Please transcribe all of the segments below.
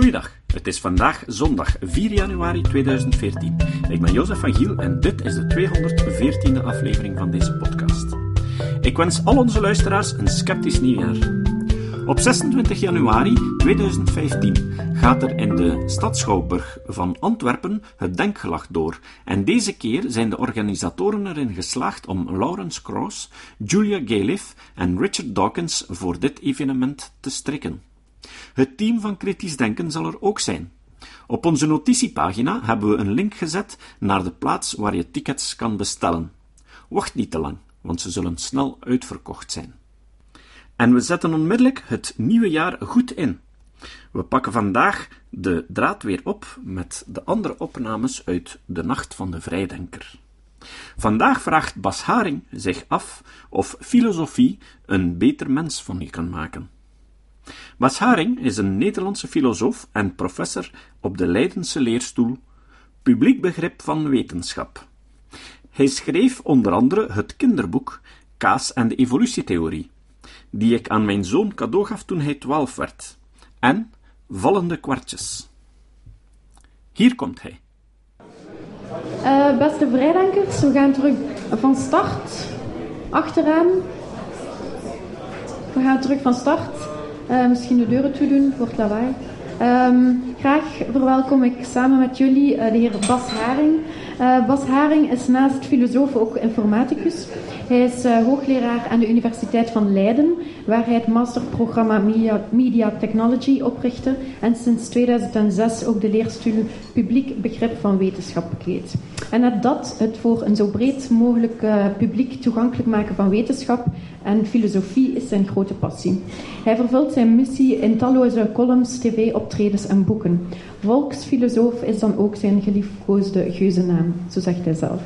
Goeiedag, het is vandaag zondag 4 januari 2014. Ik ben Jozef van Giel en dit is de 214e aflevering van deze podcast. Ik wens al onze luisteraars een sceptisch nieuwjaar. Op 26 januari 2015 gaat er in de Stadschouwburg van Antwerpen het Denkgelag door. En deze keer zijn de organisatoren erin geslaagd om Lawrence Krauss, Julia Galef en Richard Dawkins voor dit evenement te strikken. Het team van Kritisch Denken zal er ook zijn. Op onze notitiepagina hebben we een link gezet naar de plaats waar je tickets kan bestellen. Wacht niet te lang, want ze zullen snel uitverkocht zijn. En we zetten onmiddellijk het nieuwe jaar goed in. We pakken vandaag de draad weer op met de andere opnames uit De Nacht van de Vrijdenker. Vandaag vraagt Bas Haring zich af of filosofie een beter mens van je kan maken. Bas Haring is een Nederlandse filosoof en professor op de Leidense leerstoel Publiek Begrip van Wetenschap. Hij schreef onder andere het kinderboek Kaas en de evolutietheorie, die ik aan mijn zoon cadeau gaf toen hij twaalf werd, en Vallende kwartjes. Hier komt hij. Uh, beste vrijdenkers, we gaan terug van start. Achteraan. We gaan terug van start. Uh, misschien de deuren toe doen voor het lawaai. Um, graag verwelkom ik samen met jullie uh, de heer Bas Haring. Uh, Bas Haring is naast filosoof ook informaticus. Hij is hoogleraar aan de Universiteit van Leiden, waar hij het masterprogramma Media, Media, Technology oprichtte en sinds 2006 ook de leerstoel Publiek Begrip van Wetenschap bekleedt. En dat, het voor een zo breed mogelijk publiek toegankelijk maken van wetenschap en filosofie, is zijn grote passie. Hij vervult zijn missie in talloze columns, tv-optredens en boeken. Volksfilosoof is dan ook zijn geliefkoosde geuzennaam, zo zegt hij zelf.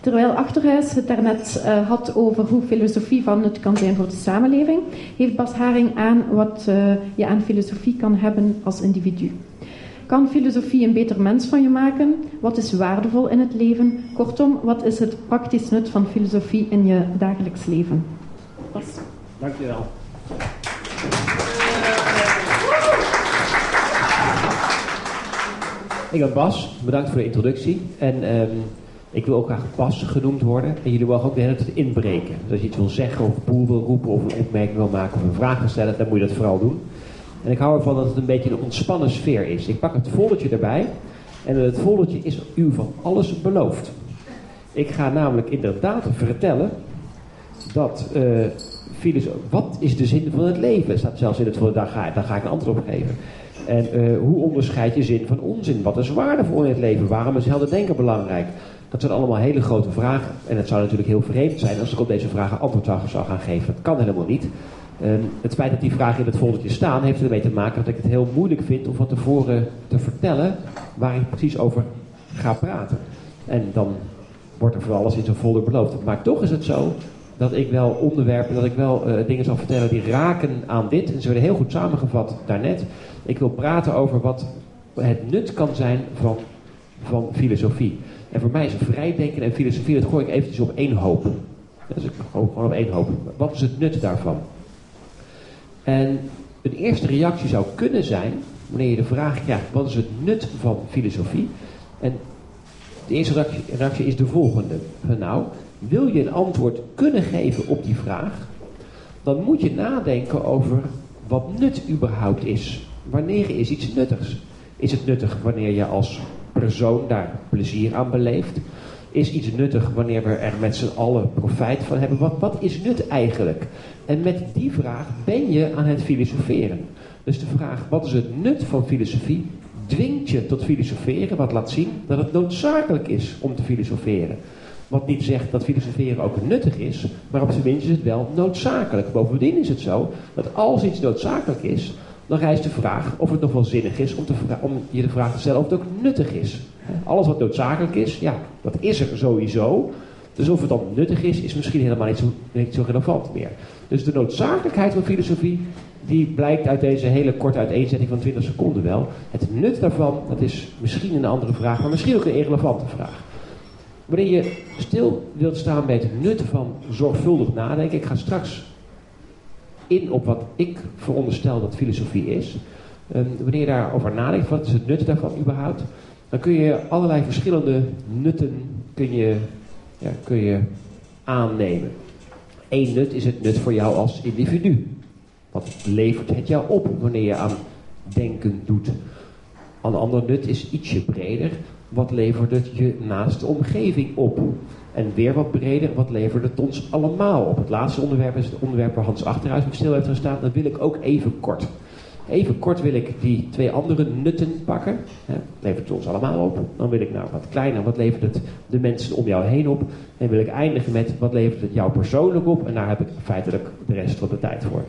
Terwijl Achterhuis het daarnet uh, had over hoe filosofie van nut kan zijn voor de samenleving, heeft Bas Haring aan wat uh, je aan filosofie kan hebben als individu. Kan filosofie een beter mens van je maken? Wat is waardevol in het leven? Kortom, wat is het praktisch nut van filosofie in je dagelijks leven? Bas. Dank je wel. Ik ben Bas, bedankt voor de introductie. En um, ik wil ook graag Bas genoemd worden. En jullie mogen ook de hele tijd inbreken. Dus als je iets wil zeggen of boel wil roepen of een opmerking wil maken of een vraag wil stellen, dan moet je dat vooral doen. En ik hou ervan dat het een beetje een ontspannen sfeer is. Ik pak het foldertje erbij. En in het foldertje is u van alles beloofd. Ik ga namelijk inderdaad vertellen dat uh, wat is de zin van het leven? staat zelfs in het folder, daar ga, ga ik een antwoord op geven. En uh, hoe onderscheid je zin van onzin? Wat is waardevol in het leven? Waarom is helder denken belangrijk? Dat zijn allemaal hele grote vragen. En het zou natuurlijk heel vreemd zijn als ik op deze vragen antwoord zou gaan geven. Dat kan helemaal niet. Um, het feit dat die vragen in het foldertje staan, heeft ermee te maken dat ik het heel moeilijk vind om van tevoren te vertellen waar ik precies over ga praten. En dan wordt er voor alles in zo'n folder beloofd. Maar toch is het zo dat ik wel onderwerpen, dat ik wel uh, dingen zal vertellen die raken aan dit. En ze werden heel goed samengevat daarnet. Ik wil praten over wat het nut kan zijn van, van filosofie. En voor mij is vrijdenken en filosofie, dat gooi ik eventjes op één hoop. Dat is gewoon op één hoop. Wat is het nut daarvan? En een eerste reactie zou kunnen zijn, wanneer je de vraag krijgt, wat is het nut van filosofie? En de eerste reactie, reactie is de volgende. Nou, wil je een antwoord kunnen geven op die vraag, dan moet je nadenken over wat nut überhaupt is. Wanneer is iets nuttigs? Is het nuttig wanneer je als persoon daar plezier aan beleeft? Is iets nuttig wanneer we er met z'n allen profijt van hebben? Wat, wat is nut eigenlijk? En met die vraag ben je aan het filosoferen. Dus de vraag, wat is het nut van filosofie? Dwingt je tot filosoferen, wat laat zien dat het noodzakelijk is om te filosoferen. Wat niet zegt dat filosoferen ook nuttig is, maar op zijn minst is het wel noodzakelijk. Bovendien is het zo dat als iets noodzakelijk is, dan rijst de vraag of het nog wel zinnig is om, te om, je de vraag te stellen of het ook nuttig is. Alles wat noodzakelijk is, ja, dat is er sowieso. Dus of het dan nuttig is, is misschien helemaal niet zo, niet zo relevant meer. Dus de noodzakelijkheid van filosofie, die blijkt uit deze hele korte uiteenzetting van 20 seconden wel. Het nut daarvan, dat is misschien een andere vraag, maar misschien ook een irrelevante vraag. Wanneer je stil wilt staan bij het nut van zorgvuldig nadenken, ik ga straks in op wat ik veronderstel dat filosofie is, Um, wanneer je daarover nadenkt, wat is het nut daarvan überhaupt? Dan kun je allerlei verschillende nutten kun je, ja, kun je aannemen. Eén nut is het nut voor jou als individu. Wat levert het jou op wanneer je aan denken doet? Een ander nut is ietsje breder. Wat levert het je naast omgeving op? En weer wat breder, wat levert het ons allemaal op? Het laatste onderwerp is het onderwerp waar Hans Achterhuis stil heeft gestaan. Dat wil ik ook even kort. Even kort wil ik die twee andere nutten pakken. Hè, levert het ons allemaal op. Dan wil ik nou wat kleiner, wat levert het de mensen om jou heen op. En wil ik eindigen met wat levert het jou persoonlijk op. En daar heb ik feitelijk de rest van de tijd voor.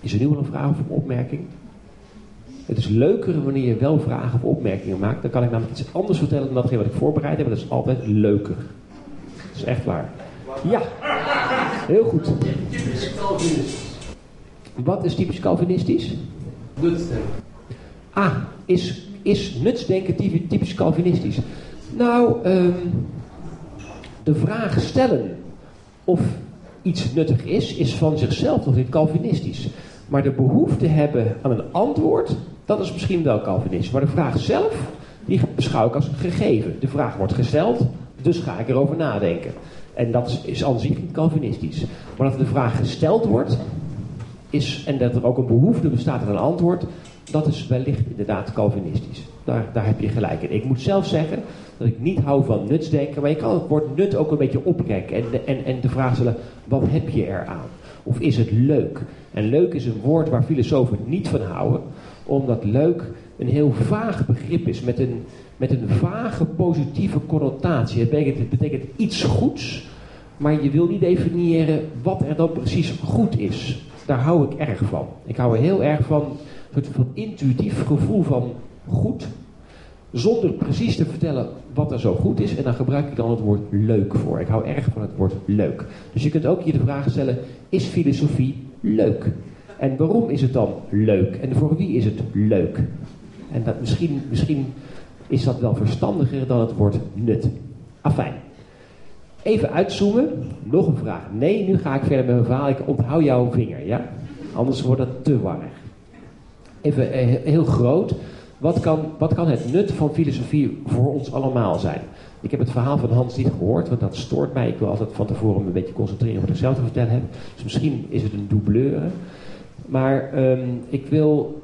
Is er nu al een vraag of een opmerking? Het is leuker wanneer je wel vragen of opmerkingen maakt. Dan kan ik namelijk iets anders vertellen dan datgene wat ik voorbereid heb. Dat is altijd leuker. Dat is echt waar. Ja, heel goed. Wat is typisch Calvinistisch? Nutsdenken. Ah, is, is nutsdenken typisch Calvinistisch? Nou, um, de vraag stellen of iets nuttig is, is van zichzelf nog niet Calvinistisch. Maar de behoefte hebben aan een antwoord, dat is misschien wel Calvinistisch. Maar de vraag zelf, die beschouw ik als gegeven. De vraag wordt gesteld, dus ga ik erover nadenken. En dat is, aan zich niet Calvinistisch. Maar dat de vraag gesteld wordt, is, en dat er ook een behoefte bestaat aan een antwoord, dat is wellicht inderdaad Calvinistisch. Daar, daar heb je gelijk in. Ik moet zelf zeggen dat ik niet hou van nutsdenken, maar je kan het woord nut ook een beetje oprekken en, en, en de vraag stellen, wat heb je eraan? Of is het leuk? En leuk is een woord waar filosofen niet van houden, omdat leuk een heel vaag begrip is, met een, met een vage positieve connotatie. Het betekent, het betekent iets goeds, maar je wil niet definiëren wat er dan precies goed is. Daar hou ik erg van. Ik hou er heel erg van, een van intuïtief gevoel van goed, zonder precies te vertellen wat er zo goed is. En dan gebruik ik dan het woord leuk voor. Ik hou erg van het woord leuk. Dus je kunt ook hier de vraag stellen, is filosofie leuk? En waarom is het dan leuk? En voor wie is het leuk? En dat misschien, misschien is dat wel verstandiger dan het woord nut. Afijn. Even uitzoomen. Nog een vraag. Nee, nu ga ik verder met mijn verhaal. Ik onthoud jouw vinger, ja? Anders wordt het te warrig. Even eh, heel groot. Wat kan, wat kan het nut van filosofie voor ons allemaal zijn? Ik heb het verhaal van Hans niet gehoord, want dat stoort mij. Ik wil altijd van tevoren een beetje concentreren op wat ik zelf te vertellen heb. Dus misschien is het een doubleur. Maar um, ik wil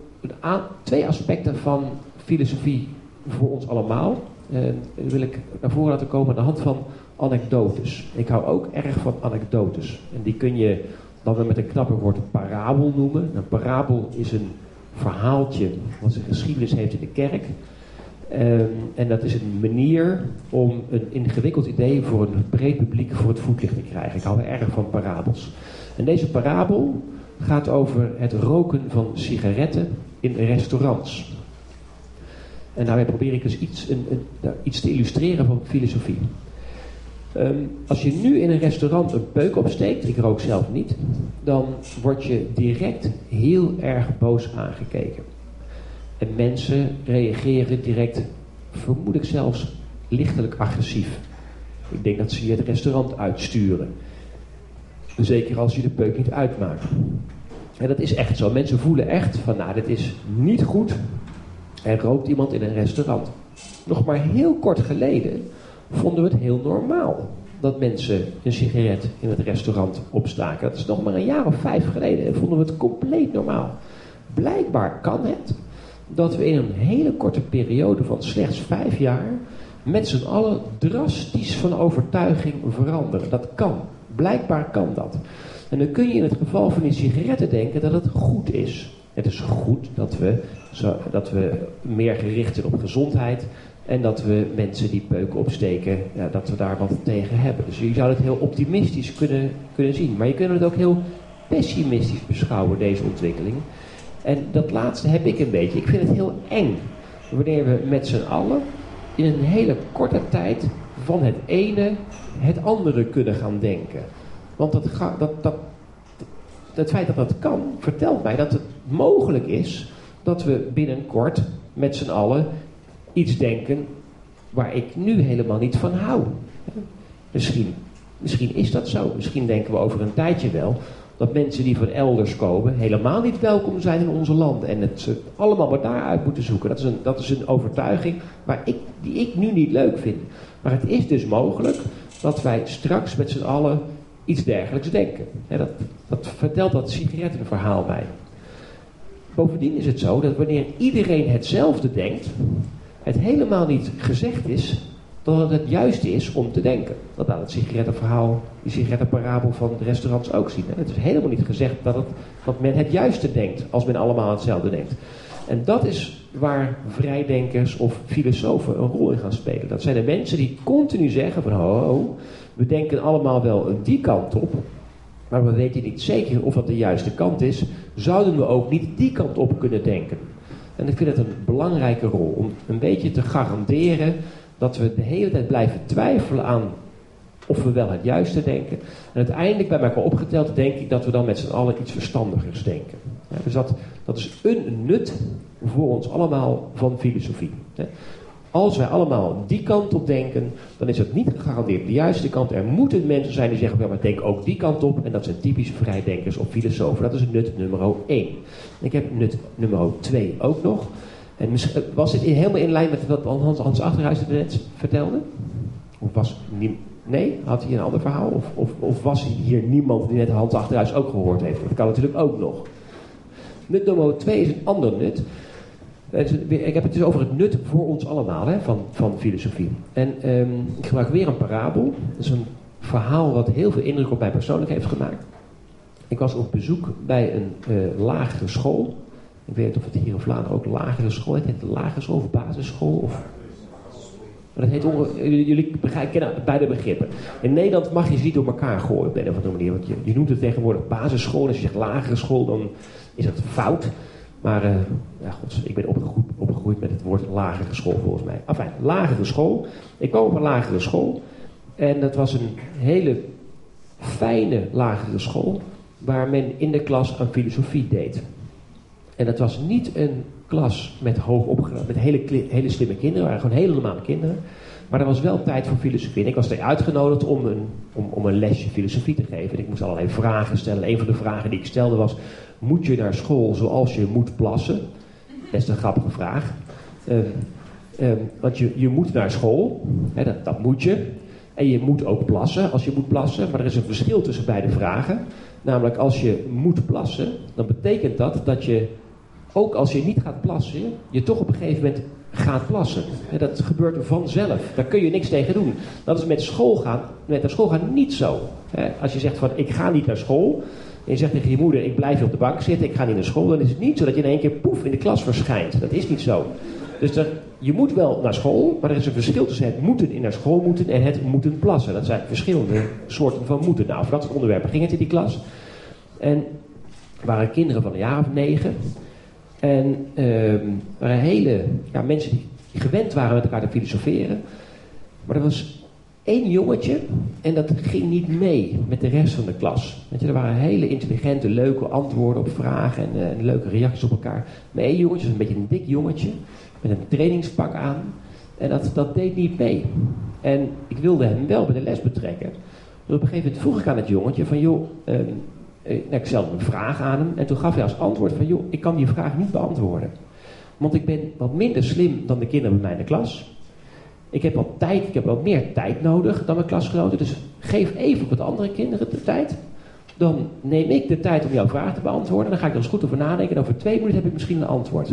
twee aspecten van filosofie voor ons allemaal. Uh, wil ik naar voren laten komen aan de hand van anekdotes. Ik hou ook erg van anekdotes. En die kun je dan weer met een knapper woord parabel noemen. Een parabel is een verhaaltje wat zijn geschiedenis heeft in de kerk. Um, en dat is een manier om een ingewikkeld idee voor een breed publiek voor het voetlicht te krijgen. Ik hou erg van parabels. En deze parabel gaat over het roken van sigaretten in restaurants. En daarmee probeer ik dus iets, een, nou, iets te illustreren van filosofie. Um, als je nu in een restaurant een peuk opsteekt, ik rook zelf niet, dan word je direct heel erg boos aangekeken. En mensen reageren direct, vermoed ik zelfs, lichtelijk agressief. Ik denk dat ze je het restaurant uitsturen. Zeker als je de peuk niet uitmaakt. En dat is echt zo. Mensen voelen echt van, nou, dit is niet goed. Er rookt iemand in een restaurant. Nog maar heel kort geleden vonden we het heel normaal dat mensen een sigaret in het restaurant opstaken. Dat is nog maar een jaar of vijf geleden. En vonden we het compleet normaal. Blijkbaar kan het dat we in een hele korte periode van slechts vijf jaar met z'n allen drastisch van overtuiging veranderen. Dat kan. Blijkbaar kan dat. En dan kun je in het geval van die sigaretten denken dat het goed is. Het is goed dat we, dat we meer gericht zijn op gezondheid. En dat we mensen die peuken opsteken, ja, dat we daar wat tegen hebben. Dus je zou het heel optimistisch kunnen, kunnen zien. Maar je kunt het ook heel pessimistisch beschouwen, deze ontwikkeling. En dat laatste heb ik een beetje. Ik vind het heel eng. Wanneer we met z'n allen in een hele korte tijd van het ene het andere kunnen gaan denken. Want dat, dat, dat, het feit dat dat kan, vertelt mij dat het mogelijk is dat we binnenkort met z'n allen iets denken waar ik nu helemaal niet van hou. Misschien, misschien is dat zo. Misschien denken we over een tijdje wel dat mensen die van elders komen helemaal niet welkom zijn in onze land. En het ze allemaal maar daaruit moeten zoeken. Dat is een, dat is een overtuiging ik, die ik nu niet leuk vind. Maar het is dus mogelijk dat wij straks met z'n allen iets dergelijks denken. dat, dat vertelt dat sigarettenverhaal mij. Bovendien is het zo dat wanneer iedereen hetzelfde denkt, het helemaal niet gezegd is dat het het juiste is om te denken. Dat laat het sigarettenverhaal, die sigarettenparabel van de restaurants ook zien. Het is helemaal niet gezegd dat, het, dat men het juiste denkt als men allemaal hetzelfde denkt. En dat is waar vrijdenkers of filosofen een rol in gaan spelen. Dat zijn de mensen die continu zeggen van ho we denken allemaal wel die kant op, maar we weten niet zeker of dat de juiste kant is. Zouden we ook niet die kant op kunnen denken? En ik vind het een belangrijke rol om een beetje te garanderen dat we de hele tijd blijven twijfelen aan of we wel het juiste denken. En uiteindelijk bij elkaar opgeteld denk ik dat we dan met z'n allen iets verstandigers denken. Dus dat, dat is een nut voor ons allemaal van filosofie. Als wij allemaal die kant op denken, dan is het niet gegarandeerd de juiste kant. Er moeten mensen zijn die zeggen, ja, maar denk ook die kant op. En dat zijn typische vrijdenkers of filosofen. Dat is nut nummer 1. ik heb nut nummer 2 ook nog. En was dit helemaal in lijn met wat Hans, Hans Achterhuis net vertelde? Of was Nee? Had hij een ander verhaal? Of, of, of was hier niemand die net Hans Achterhuis ook gehoord heeft? Dat kan natuurlijk ook nog. Nut nummer 2 is een ander nut. Ik heb het dus over het nut voor ons allemaal hè, van, van filosofie. En um, ik gebruik weer een parabel. Dat is een verhaal wat heel veel indruk op mij persoonlijk heeft gemaakt. Ik was op bezoek bij een uh, lagere school. Ik weet niet of het hier in Vlaanderen ook lagere school heet. Het lagere school of basisschool? Of... Maar dat heet jullie kennen beide begrippen. In Nederland mag je ze niet door elkaar gooien op een of andere manier. Want je, je noemt het tegenwoordig basisschool. Als je zegt lagere school, dan is dat fout. Maar uh, ja, god, ik ben opgegroeid, opgegroeid, met het woord lagere school volgens mij. Enfin, lagere school. Ik kwam op een lagere school. En dat was een hele fijne lagere school. Waar men in de klas aan filosofie deed. En dat was niet een klas met hoog opgeleid, met hele, hele slimme kinderen. waren gewoon hele normale kinderen. Maar er was wel tijd voor filosofie. En ik was er uitgenodigd om een, om, om een lesje filosofie te geven. En ik moest allerlei vragen stellen. Een van de vragen die ik stelde was: Moet je naar school zoals je moet plassen? Best een grappige vraag. Uh, uh, want je, je moet naar school, hè, dat, dat moet je. En je moet ook plassen als je moet plassen. Maar er is een verschil tussen beide vragen. Namelijk, als je moet plassen, dan betekent dat dat je, ook als je niet gaat plassen, je toch op een gegeven moment gaat plassen. dat gebeurt vanzelf. Daar kun je niks tegen doen. Dat is met school gaan, met naar school gaan niet zo. als je zegt van ik ga niet naar school. En je zegt tegen je moeder ik blijf op de bank zitten, ik ga niet naar school. Dan is het niet zo dat je in één keer poef in de klas verschijnt. Dat is niet zo. Dus je moet wel naar school, maar er is een verschil tussen het moeten in naar school moeten en het moeten plassen. Dat zijn verschillende soorten van moeten. Nou, voor dat soort onderwerpen ging het in die klas. En waren kinderen van een jaar of negen. En uh, waren hele ja, mensen die, gewend waren met elkaar te filosoferen. Maar er was één jongetje en dat ging niet mee met de rest van de klas. Weet je, er waren hele intelligente, leuke antwoorden op vragen en, uh, leuke reacties op elkaar. Maar één jongetje, een beetje een dik jongetje, met een trainingspak aan. En dat, dat deed niet mee. En ik wilde hem wel bij de les betrekken. Dus op een gegeven moment vroeg ik aan het jongetje van joh, nou, ik stelde een vraag aan hem en toen gaf hij als antwoord van, joh, ik kan die vraag niet beantwoorden. Want ik ben wat minder slim dan de kinderen bij mij in de klas. Ik heb wat tijd, ik heb wat meer tijd nodig dan mijn klasgenoten. Dus geef even het andere kinderen de tijd. Dan neem ik de tijd om jouw vraag te beantwoorden. Dan ga ik er eens goed over nadenken. En over twee minuten heb ik misschien een antwoord.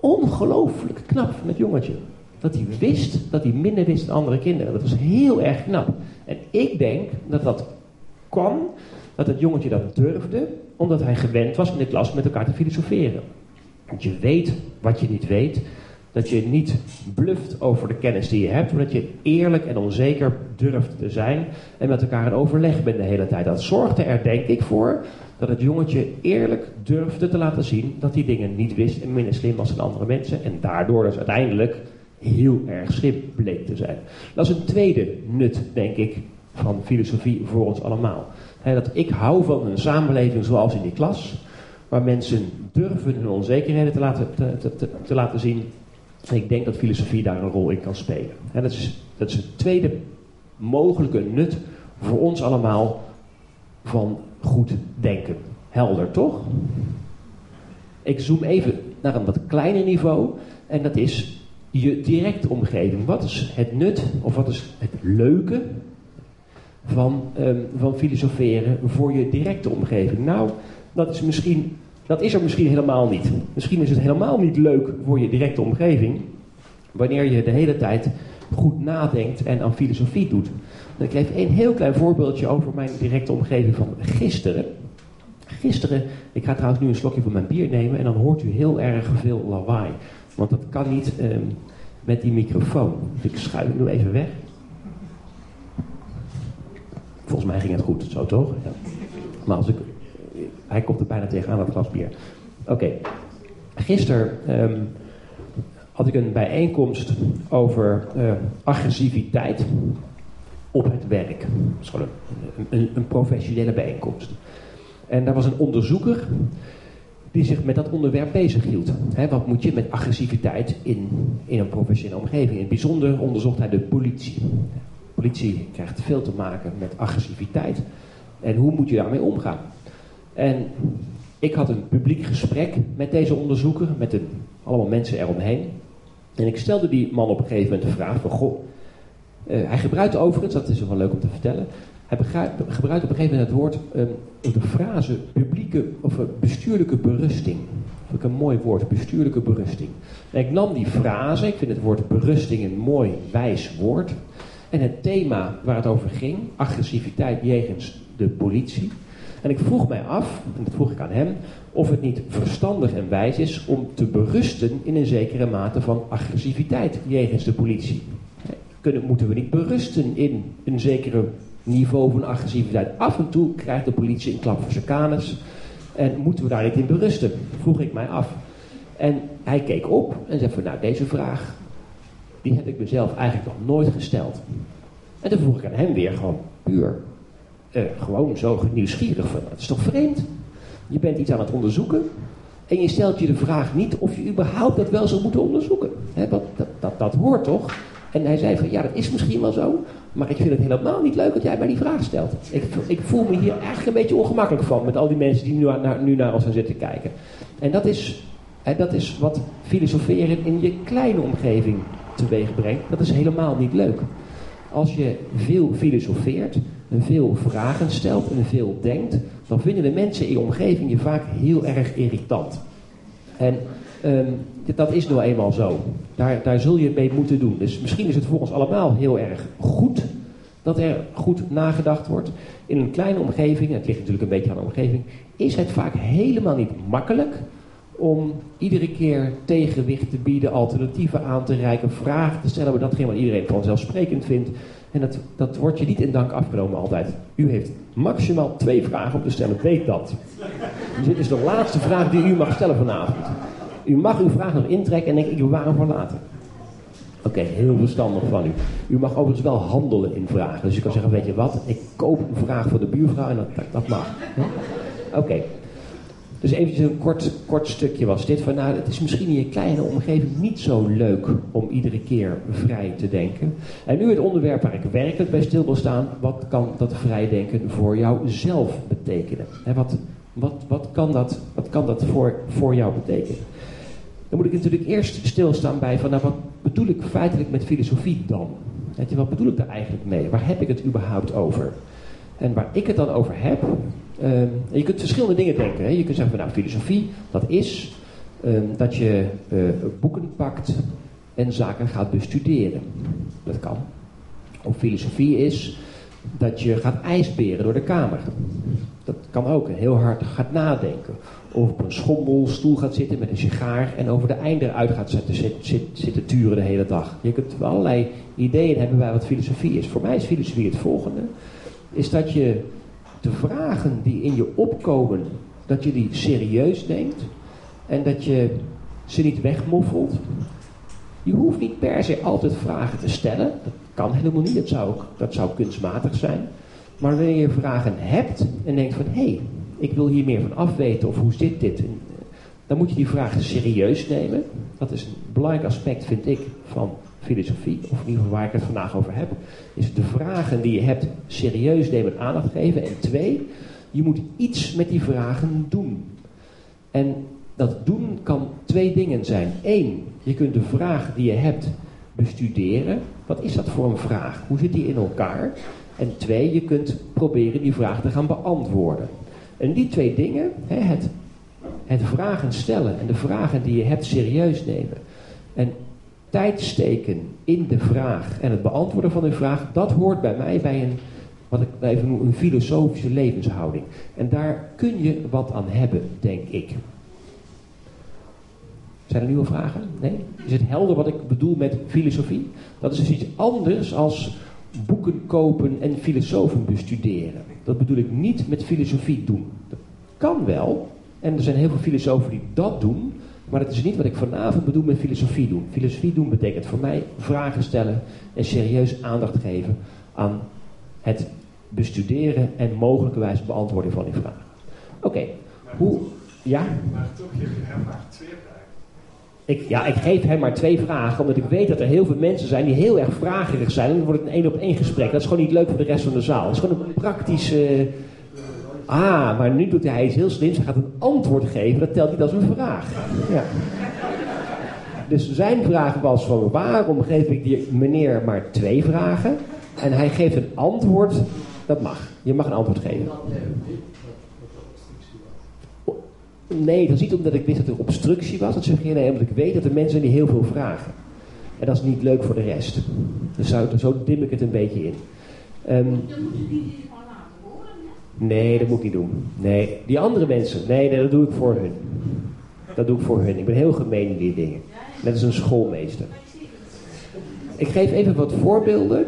Ongelooflijk knap van het jongetje. Dat hij wist dat hij minder wist dan andere kinderen. Dat was heel erg knap. En ik denk dat dat kwam dat het jongetje dat durfde, omdat hij gewend was in de klas met elkaar te filosoferen. Dat je weet wat je niet weet, dat je niet bluft over de kennis die je hebt, maar dat je eerlijk en onzeker durft te zijn en met elkaar in overleg bent de hele tijd. Dat zorgde er denk ik voor dat het jongetje eerlijk durfde te laten zien dat hij dingen niet wist en minder slim was dan andere mensen en daardoor dus uiteindelijk heel erg slim bleek te zijn. Dat is een tweede nut, denk ik, van filosofie voor ons allemaal dat ik hou van een samenleving zoals in die klas, waar mensen durven hun onzekerheden te laten, te, te, te laten zien. En ik denk dat filosofie daar een rol in kan spelen. dat, is, dat is het tweede mogelijke nut voor ons allemaal van goed denken. Helder, toch? Ik zoom even naar een wat kleiner niveau. En dat is je directe omgeving. Wat is het nut of wat is het leuke van, um, van filosoferen voor je directe omgeving? Nou, dat is, misschien, dat is er misschien helemaal niet. Misschien is het helemaal niet leuk voor je directe omgeving. Wanneer je de hele tijd goed nadenkt en aan filosofie doet. ik geef een heel klein voorbeeldje over mijn directe omgeving van gisteren. Gisteren, ik ga trouwens nu een slokje van mijn bier nemen en dan hoort u heel erg veel lawaai. Want dat kan niet um, met die microfoon. Dus ik schuif nu even weg. Volgens mij ging het goed, zo toch? Ja. Maar als ik, hij komt er bijna tegenaan, dat glas bier. Oké, gisteren um, had ik een bijeenkomst over uh, agressiviteit op het werk. Dat is gewoon een, een, een, professionele bijeenkomst. En daar was een onderzoeker die zich met dat onderwerp bezighield. He, wat moet je met agressiviteit in, in een professionele omgeving? In het bijzonder onderzocht hij de politie. Politie krijgt veel te maken met agressiviteit. En hoe moet je daarmee omgaan? En ik had een publiek gesprek met deze onderzoeker, met allemaal mensen eromheen. En ik stelde die man op een gegeven moment de vraag van, goh, uh, hij gebruikt overigens, dat is wel leuk om te vertellen, hij gebruikt op een gegeven moment het woord, um, de frase publieke of uh, bestuurlijke berusting. Dat ik een mooi woord, bestuurlijke berusting. En ik nam die frase, ik vind het woord berusting een mooi, wijs woord. En het thema waar het over ging, agressiviteit jegens de politie. En ik vroeg mij af, en dat vroeg ik aan hem, of het niet verstandig en wijs is om te berusten in een zekere mate van agressiviteit jegens de politie. Kunnen, moeten we niet berusten in een zekere niveau van agressiviteit? Af en toe krijgt de politie een klap voor zijn kanus en moeten we daar niet in berusten? Vroeg ik mij af. En hij keek op en zei van nou deze vraag, die heb ik mezelf eigenlijk nog nooit gesteld. En toen vroeg ik aan hem weer gewoon puur uh, gewoon zo nieuwsgierig van, dat is toch vreemd? Je bent iets aan het onderzoeken en je stelt je de vraag niet of je überhaupt dat wel zou moeten onderzoeken. Dat, dat, dat, dat, hoort toch? En hij zei van, ja, dat is misschien wel zo, maar ik vind het helemaal niet leuk dat jij mij die vraag stelt. Ik, ik voel me hier eigenlijk een beetje ongemakkelijk van met al die mensen die nu, naar, nu naar ons gaan zitten kijken. En dat is, he, dat is wat filosoferen in je kleine omgeving teweeg brengt. Dat is helemaal niet leuk. Als je veel filosofeert, en veel vragen stelt en veel denkt, dan vinden de mensen in je omgeving je vaak heel erg irritant. En um, dat is nou eenmaal zo. Daar, daar zul je mee moeten doen. Dus misschien is het voor ons allemaal heel erg goed dat er goed nagedacht wordt. In een kleine omgeving, het ligt natuurlijk een beetje aan de omgeving, is het vaak helemaal niet makkelijk om iedere keer tegenwicht te bieden, alternatieven aan te reiken, vragen te stellen, maar datgene wat iedereen vanzelfsprekend vindt. En dat, dat wordt je niet in dank afgenomen altijd. U heeft maximaal twee vragen om te stellen, weet dat. Dus dit is de laatste vraag die u mag stellen vanavond. U mag uw vraag nog intrekken en denk ik, waarom voor later? Oké, heel verstandig van u. U mag overigens wel handelen in vragen. Dus u kan zeggen, weet je wat, ik koop een vraag voor de buurvrouw en dat, dat, mag. Oké. Dus eventjes een kort, kort stukje was dit van, nou, het is misschien in je kleine omgeving niet zo leuk om iedere keer vrij te denken. En nu het onderwerp waar ik werkelijk bij stil wil staan, wat kan dat vrijdenken voor jou zelf betekenen? wat, wat, wat kan dat, wat kan dat voor, voor jou betekenen? Dan moet ik natuurlijk eerst stilstaan bij van, nou, wat bedoel ik feitelijk met filosofie dan? Wat bedoel ik daar eigenlijk mee? Waar heb ik het überhaupt over? En waar ik het dan over heb, um, je kunt verschillende dingen denken. Hè? Je kunt zeggen van nou, filosofie, dat is um, dat je uh, boeken pakt en zaken gaat bestuderen. Dat kan. Of filosofie is dat je gaat ijsberen door de kamer. Dat kan ook. Heel hard gaat nadenken. Of op een schommelstoel gaat zitten met een sigaar en over de einde eruit gaat zitten, zit, zitten turen de hele dag. Je kunt allerlei ideeën hebben bij wat filosofie is. Voor mij is filosofie het volgende. Is dat je de vragen die in je opkomen, dat je die serieus neemt en dat je ze niet wegmoffelt. Je hoeft niet per se altijd vragen te stellen. Dat kan helemaal niet. Dat zou, dat zou kunstmatig zijn. Maar wanneer je vragen hebt en denkt van hé, hey, ik wil hier meer van afweten of hoe zit dit? Dan moet je die vragen serieus nemen. Dat is een belangrijk aspect, vind ik, van filosofie, of in ieder geval waar ik het vandaag over heb, is de vragen die je hebt serieus nemen en aandacht geven. En twee, Je moet iets met die vragen doen. En dat doen kan twee dingen zijn. Eén, je kunt de vraag die je hebt bestuderen. Wat is dat voor een vraag? Hoe zit die in elkaar? En twee, je kunt proberen die vraag te gaan beantwoorden. En die twee dingen, het, het vragen stellen en de vragen die je hebt serieus nemen. En tijd steken in de vraag en het beantwoorden van de vraag, dat hoort bij mij bij een, wat ik even noem, een filosofische levenshouding. En daar kun je wat aan hebben, denk ik. Zijn er nieuwe vragen? Nee? Is het helder wat ik bedoel met filosofie? Dat is dus iets anders als boeken kopen en filosofen bestuderen. Dat bedoel ik niet met filosofie doen. Dat kan wel. En er zijn heel veel filosofen die dat doen. Maar dat is niet wat ik vanavond bedoel met filosofie doen. Filosofie doen betekent voor mij vragen stellen en serieus aandacht geven aan het bestuderen en mogelijkerwijs beantwoorden van die vragen. Oké, hoe. Ja? Maar toch geef je hem maar twee vragen. Ik, ja, ik geef hem maar twee vragen, omdat ik weet dat er heel veel mensen zijn die heel erg vragerig zijn. En dan wordt het een één op één gesprek. Dat is gewoon niet leuk voor de rest van de zaal. Het is gewoon een praktische. Ah, maar nu doet hij iets heel slims. Hij gaat een antwoord geven. Dat telt niet als een vraag. Ja. Dus zijn vraag was van waarom geef ik die meneer maar twee vragen? En hij geeft een antwoord. Dat mag. Je mag een antwoord geven. Nee, dat is niet omdat ik wist dat er obstructie was. Dat suggereert nee, omdat ik weet dat er mensen zijn die heel veel vragen. En dat is niet leuk voor de rest. Dus zo, zo dim ik het een beetje in. Um, nee, dat moet ik niet doen. Nee, die andere mensen. Nee, nee, dat doe ik voor hun. Dat doe ik voor hun. Ik ben heel gemeen in die dingen. Net als een schoolmeester. Ik geef even wat voorbeelden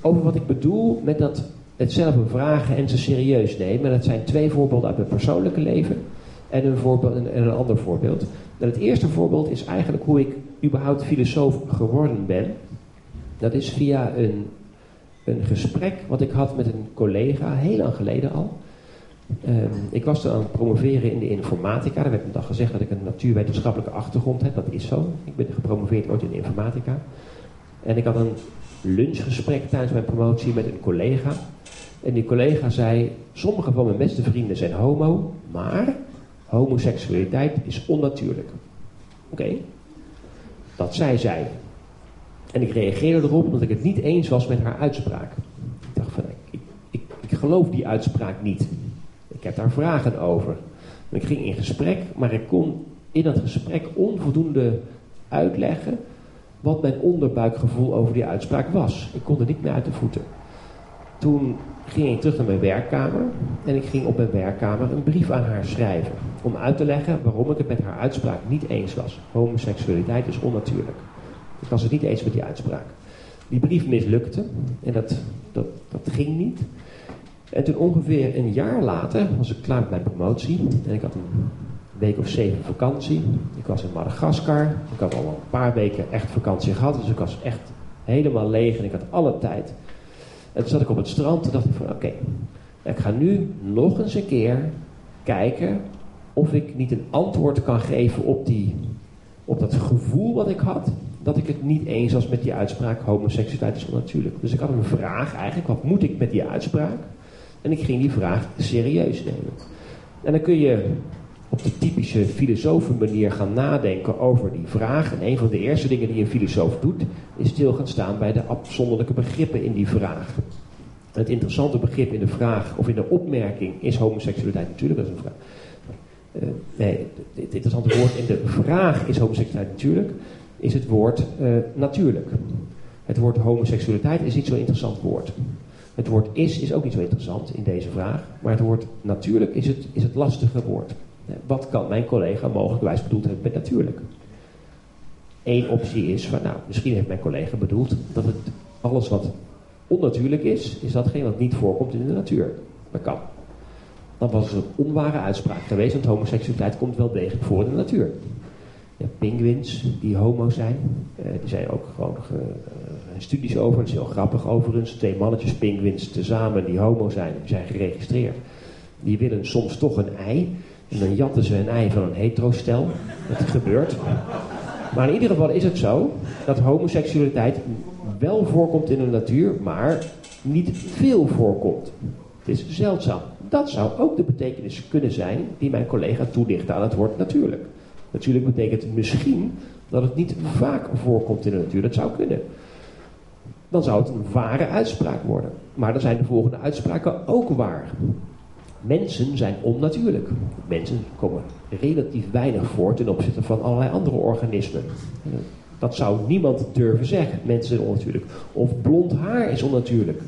over wat ik bedoel met dat het zelf vragen en ze serieus nemen. dat zijn twee voorbeelden uit mijn persoonlijke leven en een, voorbeeld, en een ander voorbeeld. En het eerste voorbeeld is eigenlijk hoe ik überhaupt filosoof geworden ben. Dat is via een, een gesprek wat ik had met een collega, heel lang geleden al. Um, ik was toen aan het promoveren in de informatica. Er werd een dag gezegd dat ik een natuurwetenschappelijke achtergrond heb. Dat is zo. Ik ben gepromoveerd ooit in de informatica. En ik had een lunchgesprek tijdens mijn promotie met een collega. En die collega zei: Sommige van mijn beste vrienden zijn homo, maar homoseksualiteit is onnatuurlijk. Oké, dat zei zij. En ik reageerde erop omdat ik het niet eens was met haar uitspraak. Ik dacht van, ik, ik, ik geloof die uitspraak niet. Ik heb daar vragen over. Ik ging in gesprek, maar ik kon in dat gesprek onvoldoende uitleggen wat mijn onderbuikgevoel over die uitspraak was. Ik kon er niet meer uit de voeten. Toen ging ik terug naar mijn werkkamer en ik ging op mijn werkkamer een brief aan haar schrijven. Om uit te leggen waarom ik het met haar uitspraak niet eens was. Homoseksualiteit is onnatuurlijk. Ik was het niet eens met die uitspraak. Die brief mislukte en dat, dat, dat ging niet. En toen ongeveer een jaar later was ik klaar met mijn promotie. En ik had een week of zeven vakantie. Ik was in Madagaskar. Ik had al een paar weken echt vakantie gehad. Dus ik was echt helemaal leeg en ik had alle tijd. En toen zat ik op het strand en dacht ik van oké, ik ga nu nog eens een keer kijken of ik niet een antwoord kan geven op, die, op dat gevoel wat ik had. Dat ik het niet eens was met die uitspraak, homoseksualiteit is onnatuurlijk. Dus ik had een vraag eigenlijk, wat moet ik met die uitspraak? En ik ging die vraag serieus nemen. En dan kun je op de typische filosofenmanier gaan nadenken over die vraag. En een van de eerste dingen die een filosoof doet, is stil gaan staan bij de afzonderlijke begrippen in die vraag. Het interessante begrip in de vraag of in de opmerking is homoseksualiteit natuurlijk, dat is een vraag. Uh, nee, het interessante woord in de vraag is homoseksualiteit natuurlijk, is het woord uh, natuurlijk. Het woord homoseksualiteit is niet zo'n interessant woord. Het woord is is ook niet zo interessant in deze vraag, maar het woord natuurlijk is het, is het lastige woord. Wat kan mijn collega mogelijkwijs bedoeld hebben met natuurlijk? Eén optie is van, nou, misschien heeft mijn collega bedoeld dat het alles wat onnatuurlijk is, is datgene wat niet voorkomt in de natuur. Dat kan. Dan was het een onware uitspraak geweest, want homoseksualiteit komt wel degelijk voor in de natuur. Penguins die homo zijn, eh, die zijn ook gewoon uh, studies over, dat is heel grappig overigens. Twee mannetjes penguins tezamen die homo zijn, die zijn geregistreerd. Die willen soms toch een ei. En dan jatten ze een ei van een heterostel. Dat gebeurt. Maar in ieder geval is het zo dat homoseksualiteit wel voorkomt in de natuur, maar niet veel voorkomt. Het is zeldzaam. Dat zou ook de betekenis kunnen zijn die mijn collega toelicht aan het woord natuurlijk. Natuurlijk betekent misschien dat het niet vaak voorkomt in de natuur. Dat zou kunnen. Dan zou het een ware uitspraak worden. Maar dan zijn de volgende uitspraken ook waar. Mensen zijn onnatuurlijk. Mensen komen relatief weinig voor ten opzichte van allerlei andere organismen. Dat zou niemand durven zeggen. Mensen zijn onnatuurlijk. Of blond haar is onnatuurlijk.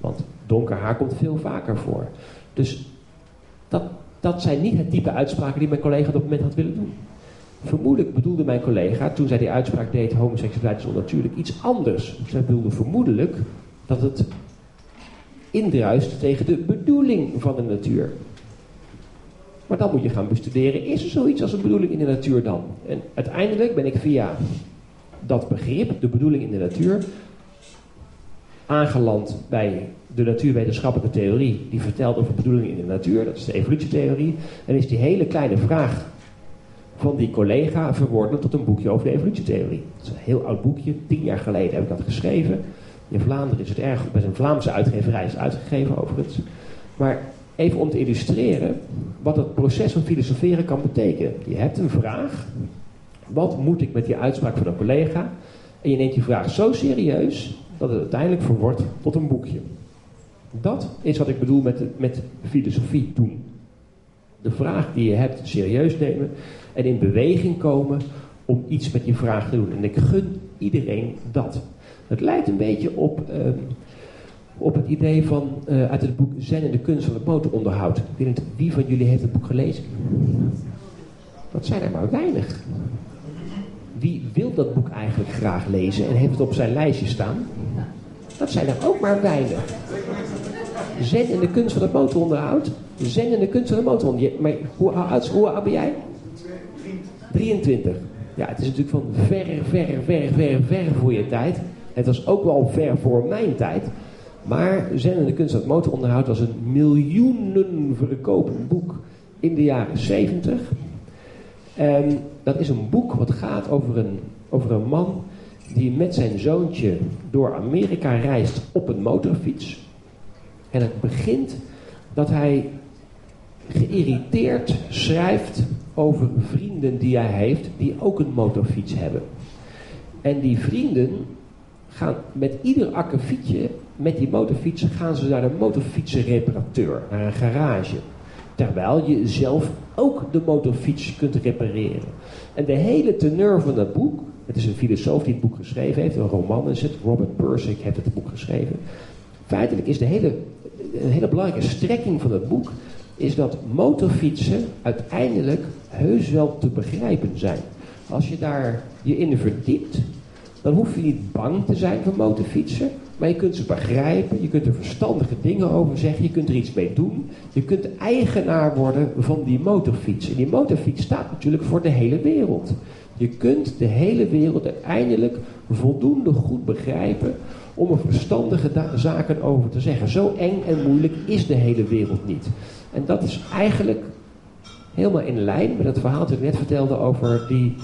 Want donker haar komt veel vaker voor. Dus dat, dat zijn niet het type uitspraken die mijn collega op dat moment had willen doen. Vermoedelijk bedoelde mijn collega, toen zij die uitspraak deed, homoseksualiteit is onnatuurlijk, iets anders. Zij bedoelde vermoedelijk dat het indruist tegen de bedoeling van de natuur. Maar dan moet je gaan bestuderen, is er zoiets als een bedoeling in de natuur dan? En uiteindelijk ben ik via dat begrip, de bedoeling in de natuur, aangeland bij de natuurwetenschappelijke theorie die vertelt over bedoelingen in de natuur, dat is de evolutietheorie, en is die hele kleine vraag van die collega verwoorden tot een boekje over de evolutietheorie. Dat is een heel oud boekje, tien jaar geleden heb ik dat geschreven. In Vlaanderen is het erg, met een Vlaamse uitgeverij is uitgegeven overigens. Maar even om te illustreren wat het proces van filosoferen kan betekenen. Je hebt een vraag, wat moet ik met die uitspraak van een collega? En je neemt die vraag zo serieus dat het uiteindelijk verwordt tot een boekje. Dat is wat ik bedoel met, met filosofie doen. De vraag die je hebt serieus nemen en in beweging komen om iets met die vraag te doen. En ik gun iedereen dat. Het lijkt een beetje op, ehm, op het idee van uh, uit het boek Zen en de kunst van het motoronderhoud. Ik weet niet wie van jullie heeft het boek gelezen. Dat zijn er maar weinig. Wie wil dat boek eigenlijk graag lezen en heeft het op zijn lijstje staan? Dat zijn er ook maar weinig. Zen en de kunst van het motoronderhoud. Zen en de kunst van het motoronderhoud. Maar hoe hoe oud ben jij? 23. Ja, het is natuurlijk van ver, ver, ver, ver, ver voor je tijd. Het was ook wel ver voor mijn tijd. Maar Zen en de kunst het motoronderhoud was een miljoenen verkopend boek in de jaren 70. En dat is een boek wat gaat over een, over een man die met zijn zoontje door Amerika reist op een motorfiets. En het begint dat hij geïrriteerd schrijft over vrienden die hij heeft die ook een motorfiets hebben. En die vrienden gaan met ieder akkefietje met die motorfiets gaan ze naar een motorfietsenreparateur, naar een garage. Terwijl je zelf ook de motorfiets kunt repareren. En de hele teneur van dat boek, het is een filosoof die het boek geschreven heeft, een roman is het, Robert Persick heeft het boek geschreven. Feitelijk is de hele, een hele belangrijke strekking van het boek, is dat motorfietsen uiteindelijk heus wel te begrijpen zijn. Als je daar je in verdiept, dan hoef je niet bang te zijn voor motorfietsen. Maar je kunt ze begrijpen, je kunt er verstandige dingen over zeggen, je kunt er iets mee doen. Je kunt eigenaar worden van die motorfiets. En die motorfiets staat natuurlijk voor de hele wereld. Je kunt de hele wereld uiteindelijk voldoende goed begrijpen om er verstandige zaken over te zeggen. Zo eng en moeilijk is de hele wereld niet. En dat is eigenlijk helemaal in lijn met het verhaal dat ik net vertelde over die,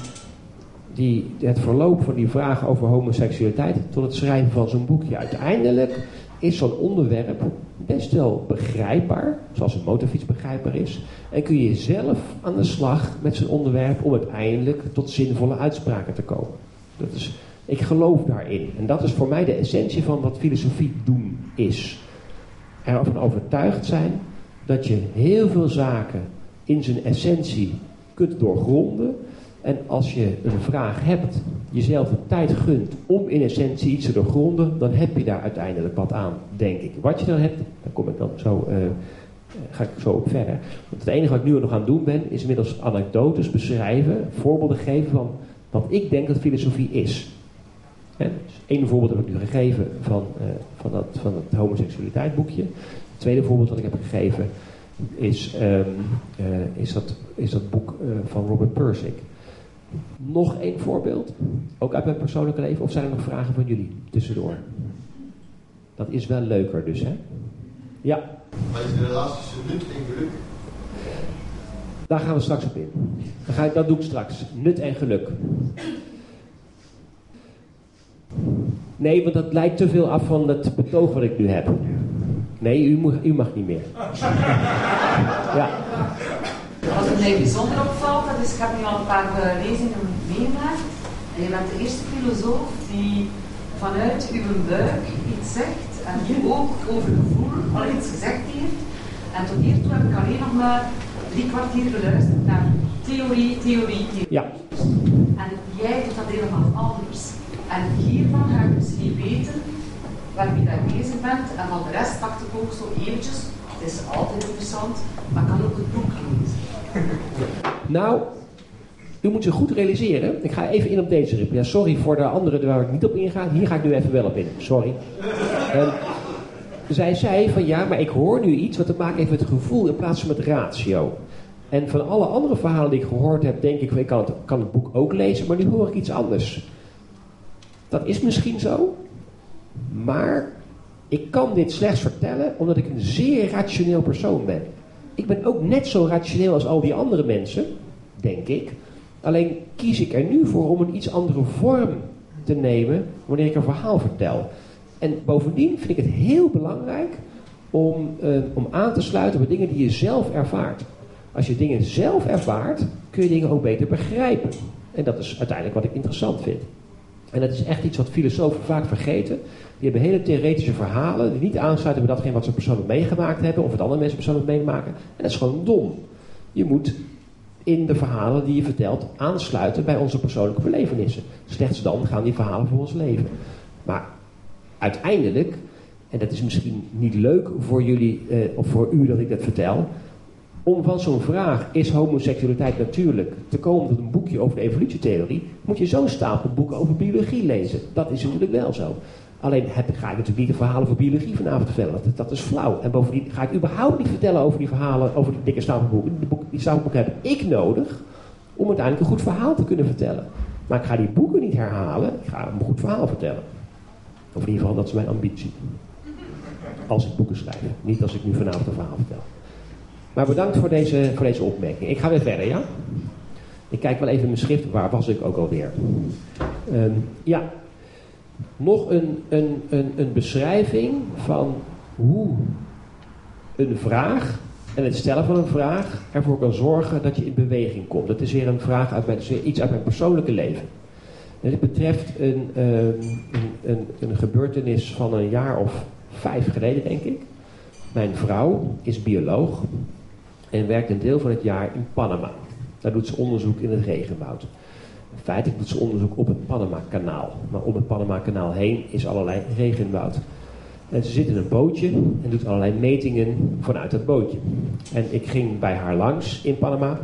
die, het verloop van die vraag over homoseksualiteit tot het schrijven van zo'n boekje. Uiteindelijk is zo'n onderwerp best wel begrijpbaar, zoals een motorfiets begrijpbaar is. En kun je zelf aan de slag met zo'n onderwerp om uiteindelijk tot zinvolle uitspraken te komen. Dat is, ik geloof daarin. En dat is voor mij de essentie van wat filosofie doen is. Ervan overtuigd zijn dat je heel veel zaken in zijn essentie kunt doorgronden. En als je een vraag hebt, jezelf de tijd gunt om in essentie iets te doorgronden, dan heb je daar uiteindelijk wat aan, denk ik. Wat je dan hebt, daar kom ik dan zo, uh, ga ik zo op verder. Want het enige wat ik nu nog aan het doen ben, is inmiddels anekdotes beschrijven, voorbeelden geven van wat ik denk dat filosofie is. Hè? Dus voorbeeld heb ik nu gegeven van, uh, van, dat, van het homoseksualiteitboekje. Het tweede voorbeeld dat ik heb gegeven is, um, uh, is, dat, is dat boek uh, van Robert Persick. Nog één voorbeeld, ook uit mijn persoonlijke leven, of zijn er nog vragen van jullie tussendoor? Dat is wel leuker dus, hè? Ja. Maar is de relatie tussen nut en geluk? Daar gaan we straks op in. Dan ga ik, dat doe ik straks. Nut en geluk. Nee, want dat lijkt te veel af van het betoog wat ik nu heb. Nee, u, mag niet meer. Ja. Wat mij bijzonder opvalt, dat is, ik heb nu al een paar eh, lezingen meegemaakt. En je bent de eerste filosoof die vanuit uw buik iets zegt en die ook over gevoel al iets gezegd heeft. En tot hiertoe heb ik alleen nog maar drie kwartier geluisterd naar theorie, theorie, theorie. Ja. En jij doet dat helemaal anders. En hiervan ga ik dus niet weten waarmee je bezig bent. En van de rest pak ik ook zo eventjes. Het is altijd interessant, maar kan ook het boek lezen. Nou, u moet zich goed realiseren. Ik ga even in op deze rip. Ja, sorry voor de anderen waar ik niet op inga. Hier ga ik nu even wel op in. Sorry. Ehm, zij zei van ja, maar ik hoor nu iets wat te maken heeft met het gevoel in plaats van met ratio. En van alle andere verhalen die ik gehoord heb, denk ik, ik kan kan het boek ook lezen, maar nu hoor ik iets anders. Dat is misschien zo, maar ik kan dit slechts vertellen omdat ik een zeer rationeel persoon ben. Ik ben ook net zo rationeel als al die andere mensen, denk ik. Alleen kies ik er nu voor om een iets andere vorm te nemen wanneer ik een verhaal vertel. En bovendien vind ik het heel belangrijk om, eh, om aan te sluiten bij dingen die je zelf ervaart. Als je dingen zelf ervaart, kun je dingen ook beter begrijpen. En dat is uiteindelijk wat ik interessant vind. En dat is echt iets wat filosofen vaak vergeten. Die hebben hele theoretische verhalen die niet aansluiten bij datgene wat ze persoonlijk meegemaakt hebben of wat andere mensen persoonlijk meemaken. En dat is gewoon dom. Je moet in de verhalen die je vertelt aansluiten bij onze persoonlijke belevenissen. Slechts dan gaan die verhalen voor ons leven. Maar uiteindelijk, en dat is misschien niet leuk voor jullie eh, of voor u dat ik dat vertel, om van zo'n vraag, is homoseksualiteit natuurlijk, te komen tot een boekje over de evolutietheorie, moet je zo'n stapel boeken over biologie lezen. Dat is natuurlijk wel zo. Alleen heb, ga ik natuurlijk niet de verhalen over biologie vanavond vertellen. Dat, dat is flauw. En bovendien ga ik überhaupt niet vertellen over die verhalen, over die dikke stapelboeken. Die, boek, die stapelboeken heb ik nodig om uiteindelijk een goed verhaal te kunnen vertellen. Maar ik ga die boeken niet herhalen, ik ga een goed verhaal vertellen. Of in ieder geval, dat is mijn ambitie. Als ik boeken schrijf. Niet als ik nu vanavond een verhaal vertel. Maar bedankt voor deze, voor deze opmerking. Ik ga weer verder, ja? Ik kijk wel even in mijn schrift. Waar was ik ook alweer? Um, ja. Nog een, een, een, een beschrijving van hoe een vraag en het stellen van een vraag ervoor kan zorgen dat je in beweging komt. Dat is weer een vraag uit mijn, iets uit mijn persoonlijke leven. En dit betreft um, een, een, een gebeurtenis van een jaar of vijf geleden, denk ik. Mijn vrouw is bioloog en werkt een deel van het jaar in Panama. Daar doet ze onderzoek in het regenwoud. Feitelijk doet ze onderzoek op het Panama-kanaal. Maar om het Panama-kanaal heen is allerlei regenwoud. En ze zit in een bootje en doet allerlei metingen vanuit dat bootje. En ik ging bij haar langs in Panama.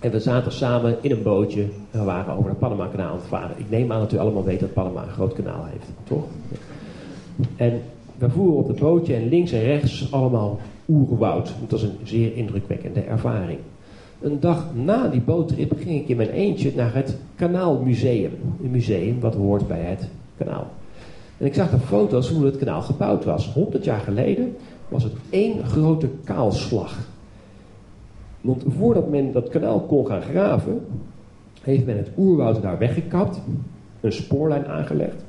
En we zaten samen in een bootje en we waren over het Panama-kanaal aan het varen. Ik neem aan dat u allemaal weet dat Panama een groot kanaal heeft, toch? En we voeren op het bootje en links en rechts allemaal oerwoud. Dat was een zeer indrukwekkende ervaring. Een dag na die boottrip ging ik in mijn eentje naar het Kanaalmuseum. Een museum wat hoort bij het kanaal. En ik zag de foto's hoe het kanaal gebouwd was. 100 jaar geleden was het één grote kaalslag. Want voordat men dat kanaal kon gaan graven, heeft men het oerwoud daar weggekapt, een spoorlijn aangelegd.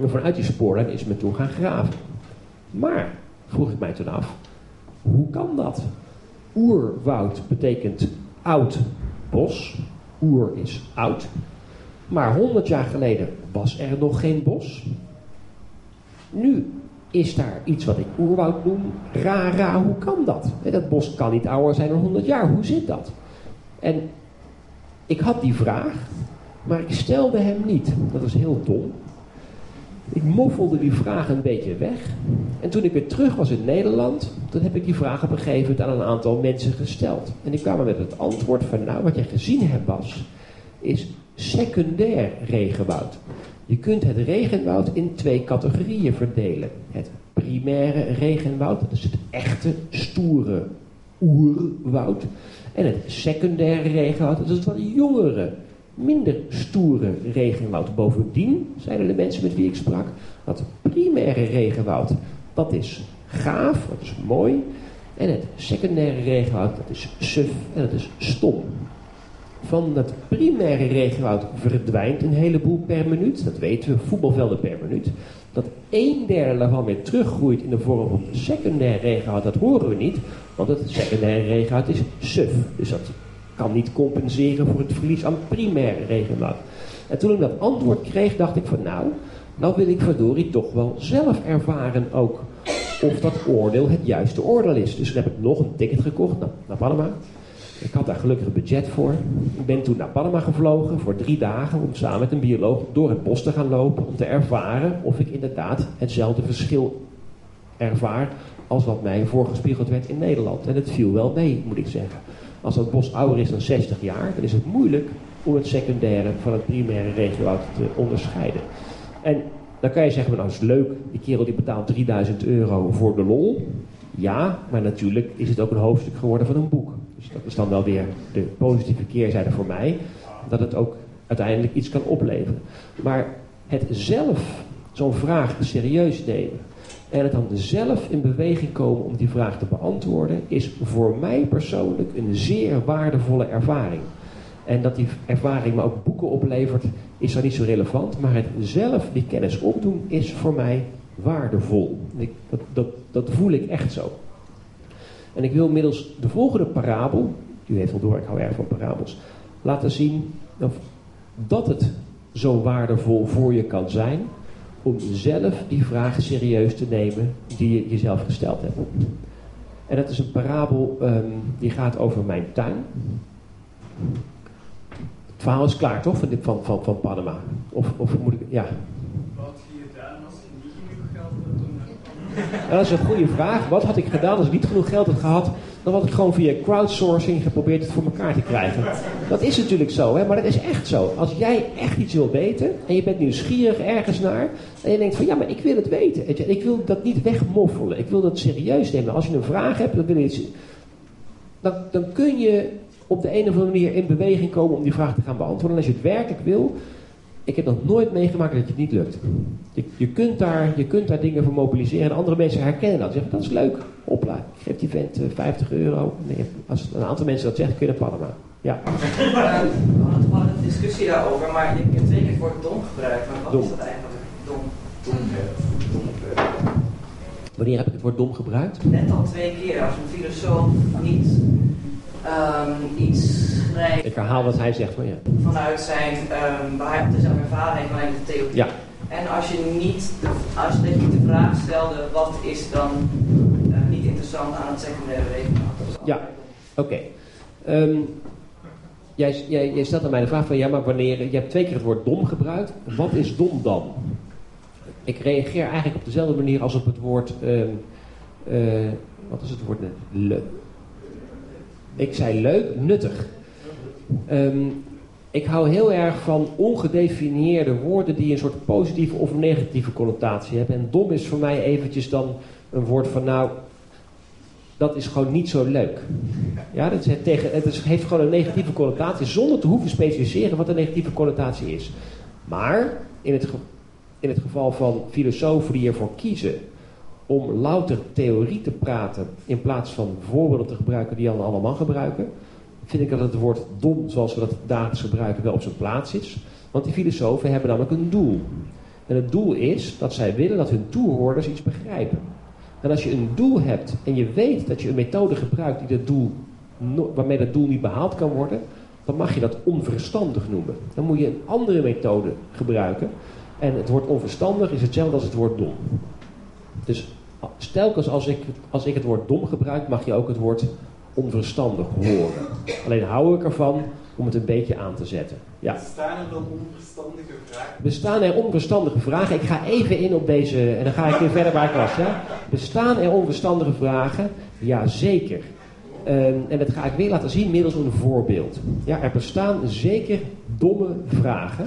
En vanuit die spoorlijn is men toen gaan graven. Maar, vroeg ik mij toen af, hoe kan dat? Oerwoud betekent oud bos. Oer is oud. Maar 100 jaar geleden was er nog geen bos. Nu is daar iets wat ik oerwoud noem. Rara, hoe kan dat? Dat bos kan niet ouder zijn dan 100 jaar. Hoe zit dat? En ik had die vraag, maar ik stelde hem niet. Dat was heel dom. Ik moffelde die vraag een beetje weg. En toen ik weer terug was in Nederland, toen heb ik die vraag op een gegeven moment aan een aantal mensen gesteld. En die kwamen met het antwoord van, nou, wat je gezien hebt, Bas, is secundair regenwoud. Je kunt het regenwoud in twee categorieën verdelen. Het primaire regenwoud, dat is het echte, stoere oerwoud. En het secundaire regenwoud, dat is het wat jongere minder stoere regenwoud. Bovendien, zeiden de mensen met wie ik sprak, dat primaire regenwoud, dat is gaaf, dat is mooi. En het secundaire regenwoud, dat is suf en dat is stom. van het primaire regenwoud verdwijnt een heleboel per minuut. Dat weten we, voetbalvelden per minuut. Dat een derde daarvan weer teruggroeit in de vorm van secundair regenwoud, dat horen we niet. Want het secundaire regenwoud is suf. Dus dat kan niet compenseren voor het verlies aan primaire regenwoud. En toen ik dat antwoord kreeg, dacht ik van nou, nou wil ik verdorie toch wel zelf ervaren ook of dat oordeel het juiste oordeel is. Dus toen heb ik nog een ticket gekocht naar, naar Panama. Ik had daar gelukkig een budget voor. Ik ben toen naar Panama gevlogen voor drie dagen om samen met een bioloog door het bos te gaan lopen. Om te ervaren of ik inderdaad hetzelfde verschil ervaar als wat mij voorgespiegeld werd in Nederland. En het viel wel mee, moet ik zeggen. Als dat bos ouder is dan 60 jaar, dan is het moeilijk om het secundaire van het primaire regiowoud te onderscheiden. En dan kan je zeggen, nou is leuk, die kerel die betaalt 3000 euro voor de lol. Ja, maar natuurlijk is het ook een hoofdstuk geworden van een boek. Dus dat is dan wel weer de positieve keerzijde voor mij, dat het ook uiteindelijk iets kan opleveren. Maar het zelf zo'n vraag serieus nemen en het dan zelf in beweging komen om die vraag te beantwoorden, is voor mij persoonlijk een zeer waardevolle ervaring. En dat die ervaring me ook boeken oplevert, is dan niet zo relevant. Maar het zelf die kennis opdoen, is voor mij waardevol. Ik, dat, dat, dat voel ik echt zo. En ik wil middels de volgende parabel, u heeft al door, ik hou erg van parabels, laten zien dat het zo waardevol voor je kan zijn om zelf die vragen serieus te nemen die je jezelf gesteld hebt. En dat is een parabel um, die gaat over mijn tuin. Het verhaal is klaar toch van, van, van, van Panama? Of, of moet ik, ja. Wat had je gedaan als je niet genoeg geld had Dat is een goede vraag. Wat had ik gedaan als ik niet genoeg geld had gehad? Dan had ik gewoon via crowdsourcing geprobeerd het voor elkaar te krijgen. Dat is natuurlijk zo, hè? maar dat is echt zo. Als jij echt iets wil weten en je bent nieuwsgierig ergens naar en je denkt van ja, maar ik wil het weten. Ik wil dat niet wegmoffelen. Ik wil dat serieus nemen. Als je een vraag hebt, dan, dan, dan kun je op de een of andere manier in beweging komen om die vraag te gaan beantwoorden. En als je het werkelijk wil, ik heb nog nooit meegemaakt dat je het niet lukt. Je, je, kunt, daar, je kunt daar dingen voor mobiliseren en andere mensen herkennen dat. Ze zeggen, dat is leuk, hopla, ik geef die vent 50 eh, euro. Nee, als een aantal mensen dat zeggen, kun je dat Panama. Ja. Uh, we hadden een discussie daarover, maar je hebt twee keer het woord dom gebruikt. Maar wat dom. is dat eigenlijk? Dom. Dom. dom. Wanneer heb ik het woord dom gebruikt? Net al twee keer. Als een filosoof niet um, iets schrijft. Ik herhaal wat hij zegt, maar ja. Vanuit zijn, um, waar hij zelf ervaring vanuit de theorie. Ja. En als je niet de, als je niet de vraag stelde, wat is dan uh, niet interessant aan het secundaire rekenmaat? Ja, oké. Okay. Um, jij, jij, jij, stelt aan mij de vraag van, ja, maar wanneer, je hebt twee keer het woord dom gebruikt, wat is dom dan? Ik reageer eigenlijk op dezelfde manier als op het woord, um, uh, wat is het woord net? Le, ik zei leuk, nuttig. Um, ik hou heel erg van ongedefinieerde woorden die een soort positieve of negatieve connotatie hebben. En dom is voor mij eventjes dan een woord van nou, dat is gewoon niet zo leuk. Ja, dat is tegen, het is, heeft gewoon een negatieve connotatie zonder te hoeven specificeren wat een negatieve connotatie is. Maar in het, in het geval van filosofen die ervoor kiezen om louter theorie te praten in plaats van voorbeelden te gebruiken die Jan allemaal gebruiken, vind ik dat het woord dom, zoals we dat dagelijks gebruiken, wel op zijn plaats is. Want die filosofen hebben namelijk een doel. En het doel is dat zij willen dat hun toehoorders iets begrijpen. En als je een doel hebt en je weet dat je een methode gebruikt die dat doel, waarmee dat doel niet behaald kan worden, dan mag je dat onverstandig noemen. Dan moet je een andere methode gebruiken. En het woord onverstandig is hetzelfde als het woord dom. Dus stelkens als ik, als ik het woord dom gebruik, mag je ook het woord onverstandig horen. Alleen hou ik ervan om het een beetje aan te zetten. Ja. Bestaan er dan onverstandige vragen? Bestaan er onverstandige vragen? Ik ga even in op deze, en dan ga ik weer verder waar ik was. Ja? Bestaan er onverstandige vragen? Jazeker. Um, en dat ga ik weer laten zien middels een voorbeeld. Ja, er bestaan zeker domme vragen.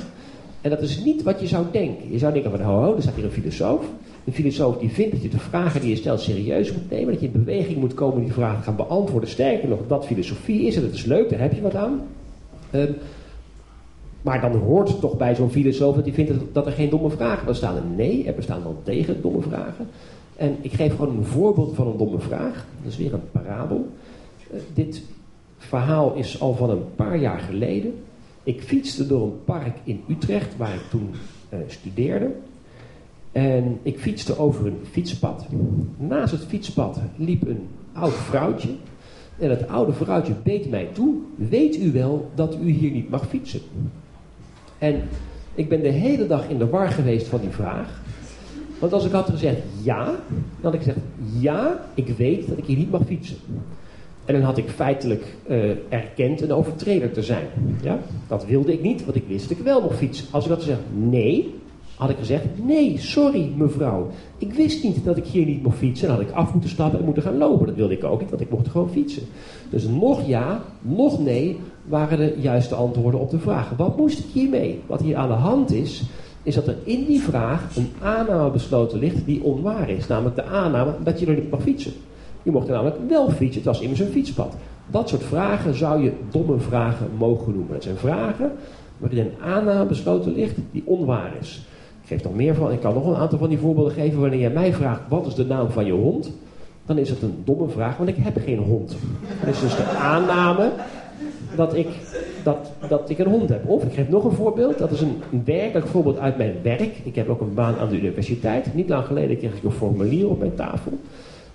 En dat is niet wat je zou denken. Je zou denken van, ho, ho, er staat hier een filosoof. Een filosoof die vindt dat je de vragen die je stelt serieus moet nemen. Dat je in beweging moet komen om die vragen gaan beantwoorden. Sterker nog, dat filosofie is en dat is leuk, daar heb je wat aan. Um, maar dan hoort toch bij zo'n filosoof dat hij vindt dat er geen domme vragen bestaan. Nee, er bestaan wel tegen domme vragen. En ik geef gewoon een voorbeeld van een domme vraag. Dat is weer een parabel. Uh, dit verhaal is al van een paar jaar geleden. Ik fietste door een park in Utrecht, waar ik toen eh, studeerde. En ik fietste over een fietspad. Naast het fietspad liep een oud vrouwtje. En het oude vrouwtje beet mij toe. Weet u wel dat u hier niet mag fietsen? En ik ben de hele dag in de war geweest van die vraag. Want als ik had gezegd ja, dan had ik gezegd ja, ik weet dat ik hier niet mag fietsen. En dan had ik feitelijk uh, erkend een overtreder te zijn. Ja? Dat wilde ik niet, want ik wist dat ik wel mocht fietsen. Als ik had gezegd nee, had ik gezegd: Nee, sorry mevrouw. Ik wist niet dat ik hier niet mocht fietsen. Dan had ik af moeten stappen en moeten gaan lopen. Dat wilde ik ook niet, want ik mocht gewoon fietsen. Dus nog ja, nog nee waren de juiste antwoorden op de vraag. Wat moest ik hiermee? Wat hier aan de hand is, is dat er in die vraag een aanname besloten ligt die onwaar is. Namelijk de aanname dat je er niet mag fietsen. Je mocht er namelijk wel fietsen, het was immers een fietspad. Dat soort vragen zou je domme vragen mogen noemen. Dat zijn vragen waarin een aanname besloten ligt die onwaar is geef nog meer van. Ik kan nog een aantal van die voorbeelden geven. Wanneer je mij vraagt, wat is de naam van je hond? Dan is het een domme vraag, want ik heb geen hond. Dat is dus de aanname dat ik, dat, dat ik een hond heb. Of ik geef nog een voorbeeld. Dat is een, werkelijk voorbeeld uit mijn werk. Ik heb ook een baan aan de universiteit. Niet lang geleden kreeg ik een formulier op mijn tafel.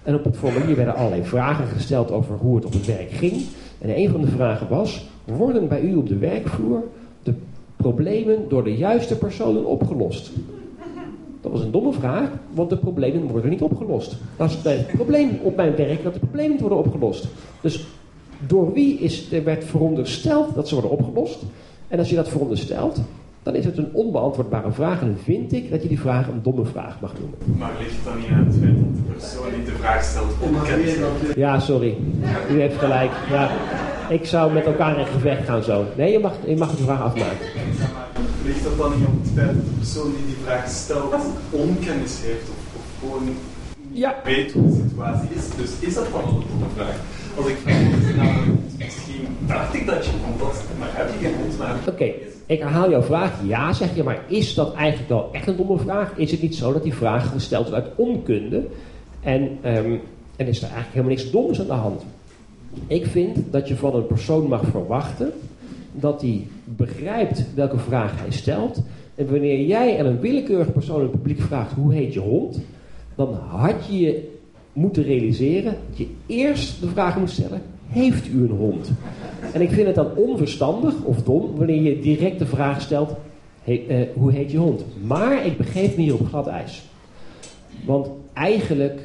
En op het formulier werden allerlei vragen gesteld over hoe het op het werk ging. En een van de vragen was: worden bij u op de werkvloer problemen door de juiste personen opgelost? Dat was een domme vraag, want de problemen worden niet opgelost. Dat is het probleem op mijn werk, dat de problemen niet worden opgelost. Dus door wie is, er werd verondersteld dat ze worden opgelost? En als je dat veronderstelt, dan is het een onbeantwoordbare vraag. En vind ik dat je die vraag een domme vraag mag noemen. Maar ligt het dan niet aan het feit dat de persoon die de vraag stelt ontkent? Ja, sorry. U heeft gelijk. Ja. Ik zou met elkaar in gevecht gaan zo. Nee, je mag, je mag de vraag afmaken. Ligt dat dan niet op het feit dat de persoon die die vraag stelt onkennis heeft of, of gewoon ja. weet hoe de situatie is? Dus is dat dan een domme vraag? Als ik vraag, nou, misschien dacht ik dat je een maar heb je geen hond. Oké, ik herhaal jouw vraag. Ja, zeg je, maar is dat eigenlijk wel echt een domme vraag? Is het niet zo dat die vraag gesteld wordt uit onkunde? En, um, en is er eigenlijk helemaal niks doms aan de hand? Ik vind dat je van een persoon mag verwachten dat hij begrijpt welke vraag hij stelt. En wanneer jij aan een willekeurige persoon in het publiek vraagt hoe heet je hond, dan had je je moeten realiseren dat je eerst de vraag moet stellen: heeft u een hond? En ik vind het dan onverstandig of dom wanneer je direct de vraag stelt: hey, hoe heet je hond? Maar ik begeef me hier op glad ijs. Want eigenlijk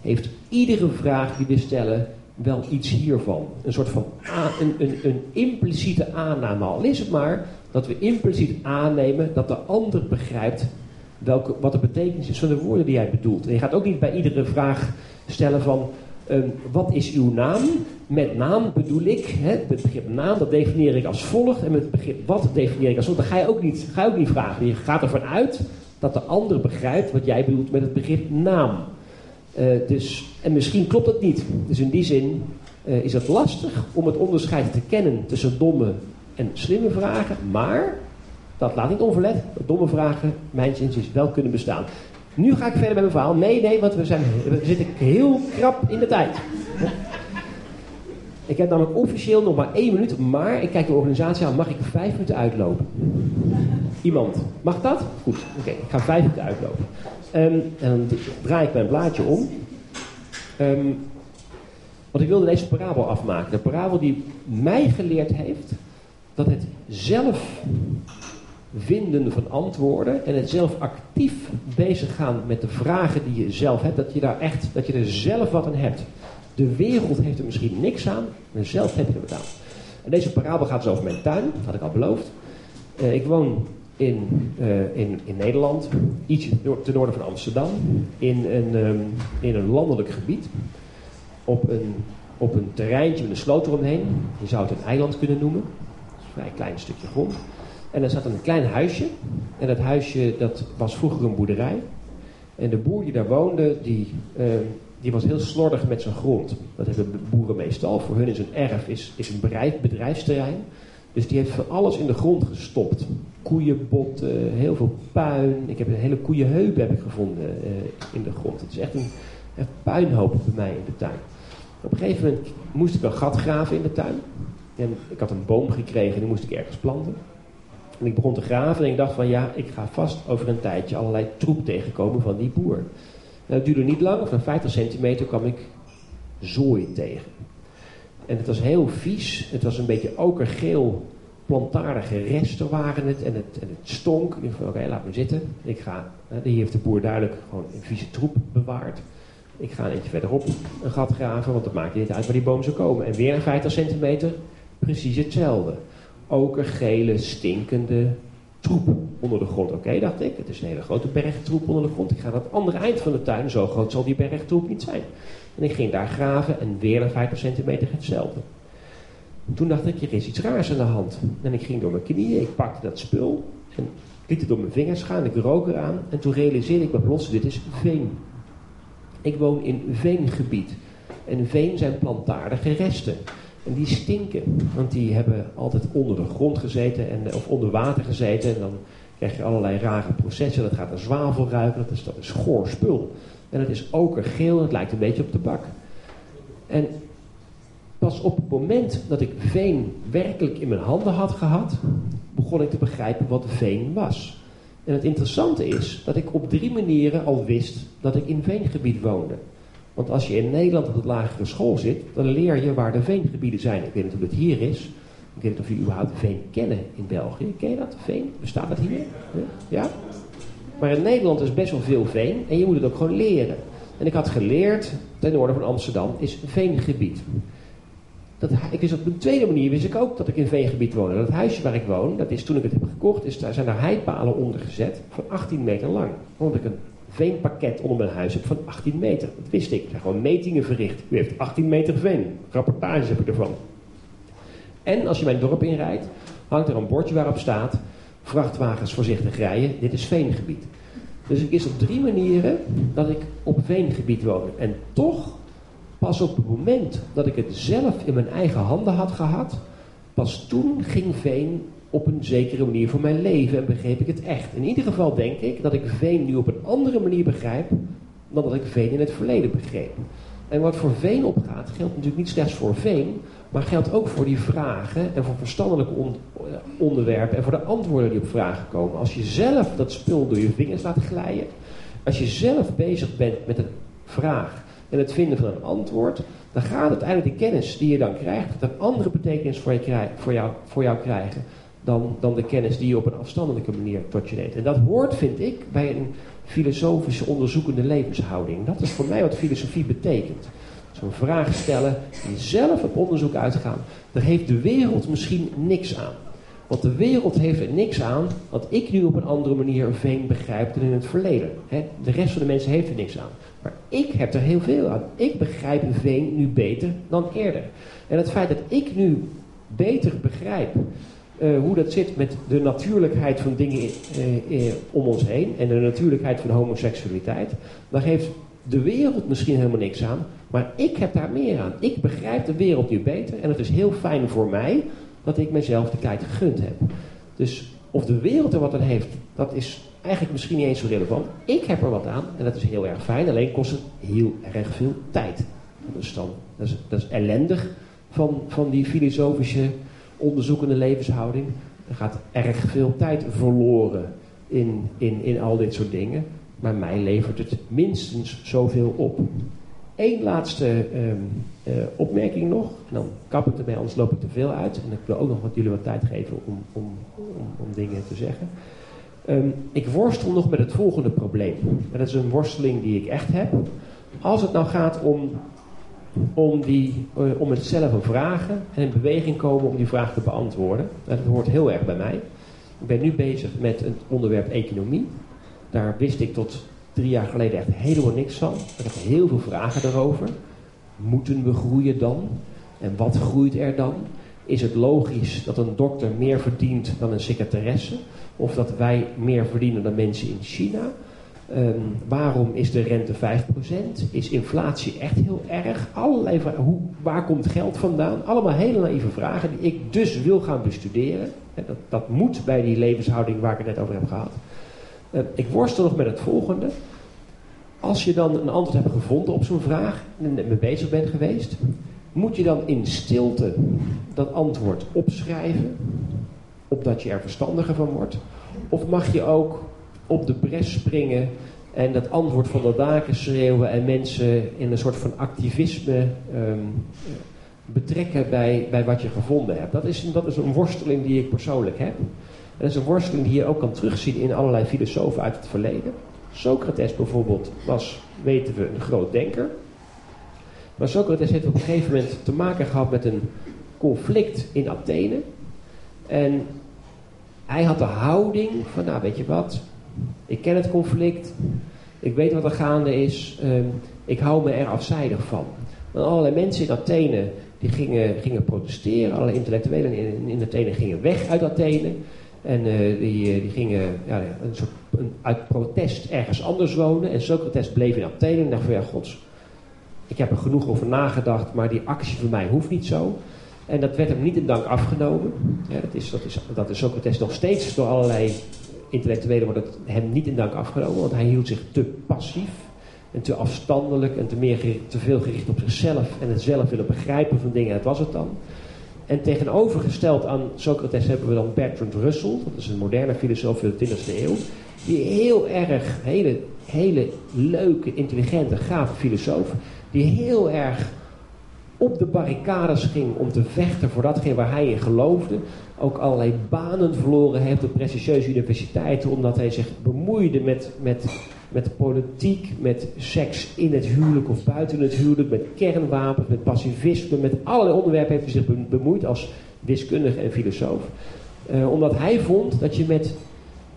heeft iedere vraag die we stellen wel iets hiervan. Een soort van een, een, een impliciete aanname. Al is het maar dat we impliciet aannemen dat de ander begrijpt welke, wat de betekenis is van de woorden die jij bedoelt. En je gaat ook niet bij iedere vraag stellen van um, wat is uw naam? Met naam bedoel ik, het begrip naam, dat definieer ik als volgt. En met het begrip wat definieer ik als volgt. Dan ga je ook niet, ga je ook niet vragen. Je gaat ervan uit dat de ander begrijpt wat jij bedoelt met het begrip naam. Uh, dus, en misschien klopt dat niet. Dus in die zin uh, is het lastig om het onderscheid te kennen tussen domme en slimme vragen. Maar, dat laat niet onverlet, dat domme vragen, mijn is wel kunnen bestaan. Nu ga ik verder met mijn verhaal. Nee, nee, want we, zijn, we zitten heel krap in de tijd. Ik heb namelijk officieel nog maar één minuut, maar ik kijk de organisatie aan. Mag ik vijf minuten uitlopen? Iemand? Mag dat? Goed, oké. ik ga vijf minuten uitlopen. En dan draai ik mijn blaadje om. Um, want ik wilde deze parabel afmaken. De parabel die mij geleerd heeft dat het zelf vinden van antwoorden en het zelf actief bezig gaan met de vragen die je zelf hebt, dat je daar echt, dat je er zelf wat aan hebt. De wereld heeft er misschien niks aan, maar zelf heb je er wat aan. En deze parabel gaat dus over mijn tuin, had ik al beloofd. Uh, ik woon in, uh, in, in Nederland, iets ten noorden van Amsterdam, in een, um, in een landelijk gebied, op een, op een terreintje met een sloot eromheen. Je zou het een eiland kunnen noemen. Dat is een vrij klein stukje grond. En er zat een klein huisje. En dat huisje dat was vroeger een boerderij. En de boer die daar woonde, die, uh, die was heel slordig met zijn grond. Dat hebben boeren meestal. Voor hun is een erf is, is een bedrijf, bedrijfsterrein. Dus die heeft van alles in de grond gestopt. Koeienbotten, heel veel puin. Ik heb een hele koeienheup heb ik gevonden uh, in de grond. Het is echt een echt puinhoop bij mij in de tuin. Op een gegeven moment moest ik een gat graven in de tuin. En ik had een boom gekregen en die moest ik ergens planten. En ik begon te graven en ik dacht van ja, ik ga vast over een tijdje allerlei troep tegenkomen van die boer. Nou, duurde niet lang, na 50 centimeter kwam ik zooi tegen. En het was heel vies, het was een beetje okergeel, plantaardige resten waren het en het, en het stonk. Ik dacht oké, laat me zitten. Ik ga, hier heeft de boer duidelijk gewoon een vieze troep bewaard. Ik ga een eentje verderop een gat graven, want het maakt niet uit waar die boom zou komen. En weer een 50 centimeter, precies hetzelfde. Okergele, stinkende troep onder de grond. Oké, dacht ik, het is een hele grote berg troep onder de grond. Ik ga naar het andere eind van de tuin, zo groot zal die berg troep niet zijn. En ik ging daar graven en weer een 50 centimeter hetzelfde. Toen dacht ik, er is iets raars aan de hand. En ik ging door mijn knieën, ik pakte dat spul en liet het door mijn vingers gaan, ik rook eraan. En toen realiseerde ik me plots, dit is veen. Ik woon in veengebied. En veen zijn plantaardige resten. En die stinken, want die hebben altijd onder de grond gezeten en, of onder water gezeten. En dan krijg je allerlei rare processen. Dat gaat naar zwavel ruiken, dat is, dat is spul. En het is okergeel, het lijkt een beetje op tabak. En pas op het moment dat ik veen werkelijk in mijn handen had gehad, begon ik te begrijpen wat veen was. En het interessante is dat ik op drie manieren al wist dat ik in veengebied woonde. Want als je in Nederland op de lagere school zit, dan leer je waar de veengebieden zijn. Ik weet niet of het hier is. Ik weet niet of jullie überhaupt veen kennen in België. Ken je dat, veen? Bestaat dat hier? Ja? Maar in Nederland is best wel veel veen en je moet het ook gewoon leren. En ik had geleerd, ten noorden van Amsterdam, is veengebied. Dat, ik wist op een tweede manier wist ik ook dat ik in veengebied woonde. Dat huisje waar ik woon, dat is toen ik het heb gekocht, is, daar zijn er heipalen onder gezet van 18 meter lang. Omdat ik een veenpakket onder mijn huis heb van 18 meter. Dat wist ik. Ik heb gewoon metingen verricht. U heeft 18 meter veen. Rapportages heb ik ervan. En als je mijn dorp inrijdt, hangt er een bordje waarop staat: vrachtwagens voorzichtig rijden, dit is veengebied. Dus ik is op drie manieren dat ik op veengebied woon. En toch, pas op het moment dat ik het zelf in mijn eigen handen had gehad, pas toen ging veen op een zekere manier voor mijn leven en begreep ik het echt. In ieder geval denk ik dat ik veen nu op een andere manier begrijp dan dat ik veen in het verleden begreep. En wat voor veen opgaat, geldt natuurlijk niet slechts voor veen, maar geldt ook voor die vragen en voor verstandelijke onderwerpen en voor de antwoorden die op vragen komen. Als je zelf dat spul door je vingers laat glijden, als je zelf bezig bent met een vraag en het vinden van een antwoord, dan gaat uiteindelijk de kennis die je dan krijgt, een andere betekenis voor, je, voor, jou, voor jou krijgen dan, dan de kennis die je op een afstandelijke manier tot je neemt. En dat hoort, vind ik, bij een filosofische onderzoekende levenshouding. Dat is voor mij wat filosofie betekent. Zo'n vraag stellen, zelf op onderzoek uitgaan. Daar heeft de wereld misschien niks aan. Want de wereld heeft er niks aan dat ik nu op een andere manier veen begrijp dan in het verleden. de rest van de mensen heeft er niks aan. Maar ik heb er heel veel aan. Ik begrijp veen nu beter dan eerder. En het feit dat ik nu beter begrijp uh, hoe dat zit met de natuurlijkheid van dingen uh, uh, om ons heen en de natuurlijkheid van homoseksualiteit, dan geeft de wereld misschien helemaal niks aan, maar ik heb daar meer aan. Ik begrijp de wereld nu beter en het is heel fijn voor mij dat ik mezelf de tijd gegund heb. Dus of de wereld er wat aan heeft, dat is eigenlijk misschien niet eens zo relevant. Ik heb er wat aan en dat is heel erg fijn, alleen kost het heel erg veel tijd. Dan, dat, is, dat is ellendig van, van die filosofische onderzoekende levenshouding. Er gaat erg veel tijd verloren in, in, in al dit soort dingen. Maar mij levert het minstens zoveel op. Eén laatste um, uh, opmerking nog. En dan kap ik ermee, anders loop ik te veel uit. En ik wil ook nog wat jullie wat tijd geven om, om, om, dingen te zeggen. Um, ik worstel nog met het volgende probleem. En dat is een worsteling die ik echt heb. Als het nou gaat om om, die, uh, om het een vragen en in beweging komen om die vraag te beantwoorden. Dat hoort heel erg bij mij. Ik ben nu bezig met het onderwerp economie. Daar wist ik tot drie jaar geleden echt helemaal niks van. Ik heb heel veel vragen daarover. Moeten we groeien dan? En wat groeit er dan? Is het logisch dat een dokter meer verdient dan een secretaresse? Of dat wij meer verdienen dan mensen in China? Um, waarom is de rente 5%? Is inflatie echt heel erg? Allerlei vragen. Hoe, waar komt geld vandaan? Allemaal hele naïeve vragen die ik dus wil gaan bestuderen. Dat, dat moet bij die levenshouding waar ik het net over heb gehad. Uh, ik worstel nog met het volgende. als je dan een antwoord hebt gevonden op zo'n vraag en mee bezig bent geweest, moet je dan in stilte dat antwoord opschrijven, opdat je er verstandiger van wordt? Of mag je ook op de bres springen en dat antwoord van de daken schreeuwen en mensen in een soort van activisme ehm, betrekken bij, bij wat je gevonden hebt? Dat is, dat is een worsteling die ik persoonlijk heb. En dat is een worsteling die je ook kan terugzien in allerlei filosofen uit het verleden. Socrates bijvoorbeeld was, weten we, een groot denker. Maar Socrates heeft op een gegeven moment te maken gehad met een conflict in Athene. En hij had de houding van, nou weet je wat, ik ken het conflict, ik weet wat er gaande is, ehm, ik hou me er afzijdig van. Want allerlei mensen in Athene die gingen, gingen protesteren, alle intellectuelen in, in Athene gingen weg uit Athene. En uh, die, die gingen ja, een soort, een, uit protest ergens anders wonen. En Socrates bleef in Athene en dacht van ja, gods, ik heb er genoeg over nagedacht, maar die actie voor mij hoeft niet zo. En dat werd hem niet in dank afgenomen. Ja, dat, is, dat, is, dat is Socrates nog steeds door allerlei intellectuelen wordt hem niet in dank afgenomen, want hij hield zich te passief en te afstandelijk en te, meer te veel gericht op zichzelf en het zelf willen begrijpen van dingen. En dat was het dan. En tegenovergesteld aan Socrates hebben we dan Bertrand Russell, dat is een moderne filosoof van de 20e eeuw, die heel erg, hele, hele leuke, intelligente, gave filosoof, die heel erg op de barricades ging om te vechten voor datgene waar hij in geloofde. Ook allerlei banen verloren heeft op prestigieuze universiteiten, omdat hij zich bemoeide met, met, met politiek, met seks in het huwelijk of buiten het huwelijk, met kernwapens, met pacifisme, met allerlei onderwerpen heeft hij zich bemoeid als wiskundige en filosoof. Uh, omdat hij vond dat je met,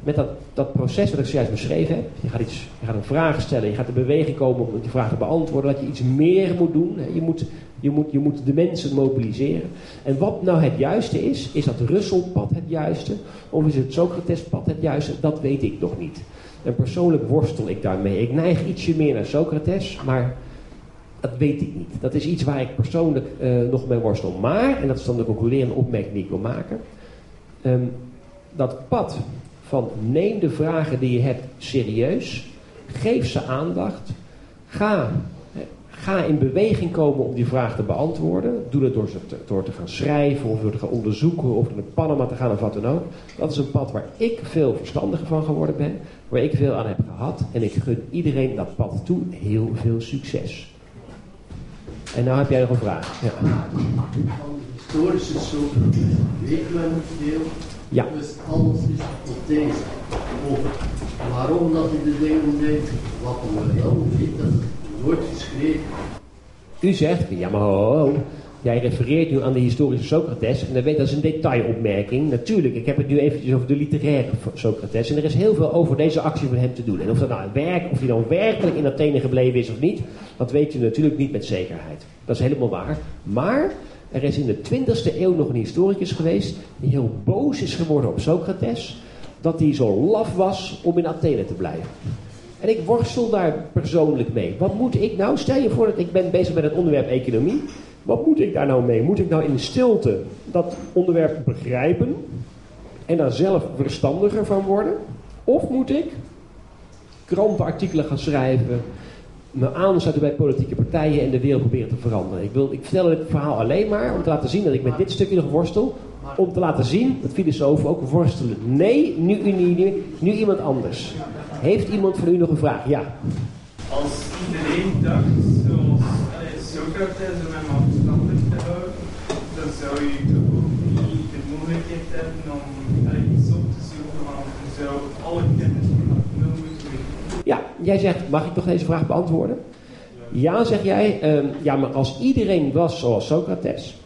met dat, dat proces wat ik zojuist beschreven heb, je gaat, iets, je gaat een vraag stellen, je gaat in beweging komen om die vraag te beantwoorden, dat je iets meer moet doen. Je moet je moet, je moet de mensen mobiliseren. En wat nou het juiste is, is dat Russelpad het juiste? Of is het Socratespad het juiste? Dat weet ik nog niet. En persoonlijk worstel ik daarmee. Ik neig ietsje meer naar Socrates, maar dat weet ik niet. Dat is iets waar ik persoonlijk uh, nog mee worstel. Maar, en dat is dan de concluderende opmerking die ik wil maken. Um, dat pad van neem de vragen die je hebt serieus. Geef ze aandacht. Ga Ga in beweging komen om die vraag te beantwoorden. Doe dat door, te, door te gaan schrijven of door te gaan onderzoeken of naar Panama te gaan of wat dan ook. Dat is een pad waar ik veel verstandiger van geworden ben. Waar ik veel aan heb gehad. En ik gun iedereen dat pad toe heel veel succes. En nou heb jij nog een vraag. Ja. Historisch is zo, weten we niet veel. Ja. Dus alles is hypothese over waarom dat hij de dingen deed, wat hij wel weet, dat U zegt, ja maar ho, jij refereert nu aan de historische Socrates en dan weet dat is een detailopmerking. Natuurlijk, ik heb het nu eventjes over de literaire Socrates en er is heel veel over deze actie van hem te doen. En of dat nou werk, of hij nou werkelijk in Athene gebleven is of niet, dat weet je natuurlijk niet met zekerheid. Dat is helemaal waar. Maar er is in de 20e eeuw nog een historicus geweest die heel boos is geworden op Socrates, dat hij zo laf was om in Athene te blijven. En ik worstel daar persoonlijk mee. Wat moet ik nou? Stel je voor dat ik ben bezig met het onderwerp economie. Wat moet ik daar nou mee? Moet ik nou in stilte dat onderwerp begrijpen en daar zelf verstandiger van worden? Of moet ik krantenartikelen gaan schrijven, me aansluiten bij politieke partijen en de wereld proberen te veranderen? Ik, wil, ik vertel het verhaal alleen maar om te laten zien dat ik met dit stukje nog worstel. Om te laten zien dat filosofen ook worstelen. Nee, nu, nu, nu, nu iemand anders. Heeft iemand van u nog een vraag? Ja. Als iedereen dacht zoals Socrates om hem afstandig te houden, dan zou je toch ook niet de mogelijkheid hebben om iets op te zoeken, want je zou alle kennis van nul moeten weten. Ja, jij zegt, mag ik toch deze vraag beantwoorden? Ja, zeg jij. Um, ja, maar als iedereen was zoals Socrates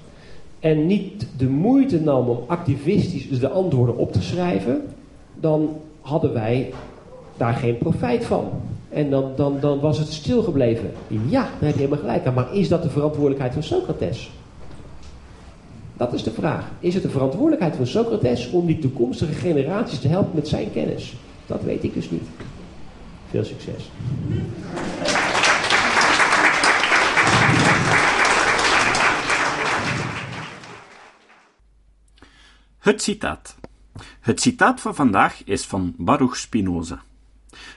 en niet de moeite nam om activistisch de antwoorden op te schrijven, dan hadden wij daar geen profijt van. En dan, dan, dan was het stilgebleven. Ja, daar heb helemaal gelijk. Maar is dat de verantwoordelijkheid van Socrates? Dat is de vraag. Is het de verantwoordelijkheid van Socrates om die toekomstige generaties te helpen met zijn kennis? Dat weet ik dus niet. Veel succes. Het citaat. Het citaat van vandaag is van Baruch Spinoza.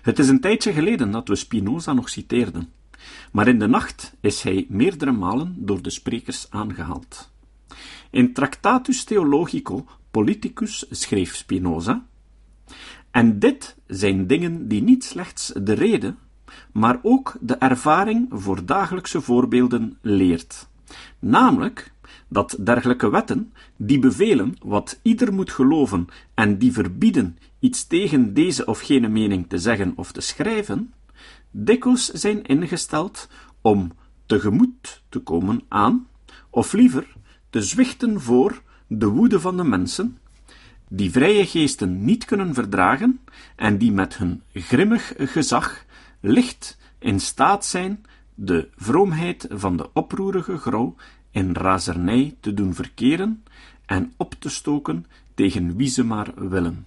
Het is een tijdje geleden dat we Spinoza nog citeerden, maar in de nacht is hij meerdere malen door de sprekers aangehaald. In Tractatus Theologico Politicus schreef Spinoza: En dit zijn dingen die niet slechts de reden, maar ook de ervaring voor dagelijkse voorbeelden leert. Namelijk dat dergelijke wetten, die bevelen wat ieder moet geloven en die verbieden iets tegen deze of gene mening te zeggen of te schrijven, dikwijls zijn ingesteld om tegemoet te komen aan, of liever te zwichten voor de woede van de mensen, die vrije geesten niet kunnen verdragen en die met hun grimmig gezag licht in staat zijn de vroomheid van de oproerige grauw in razernij te doen verkeren en op te stoken tegen wie ze maar willen.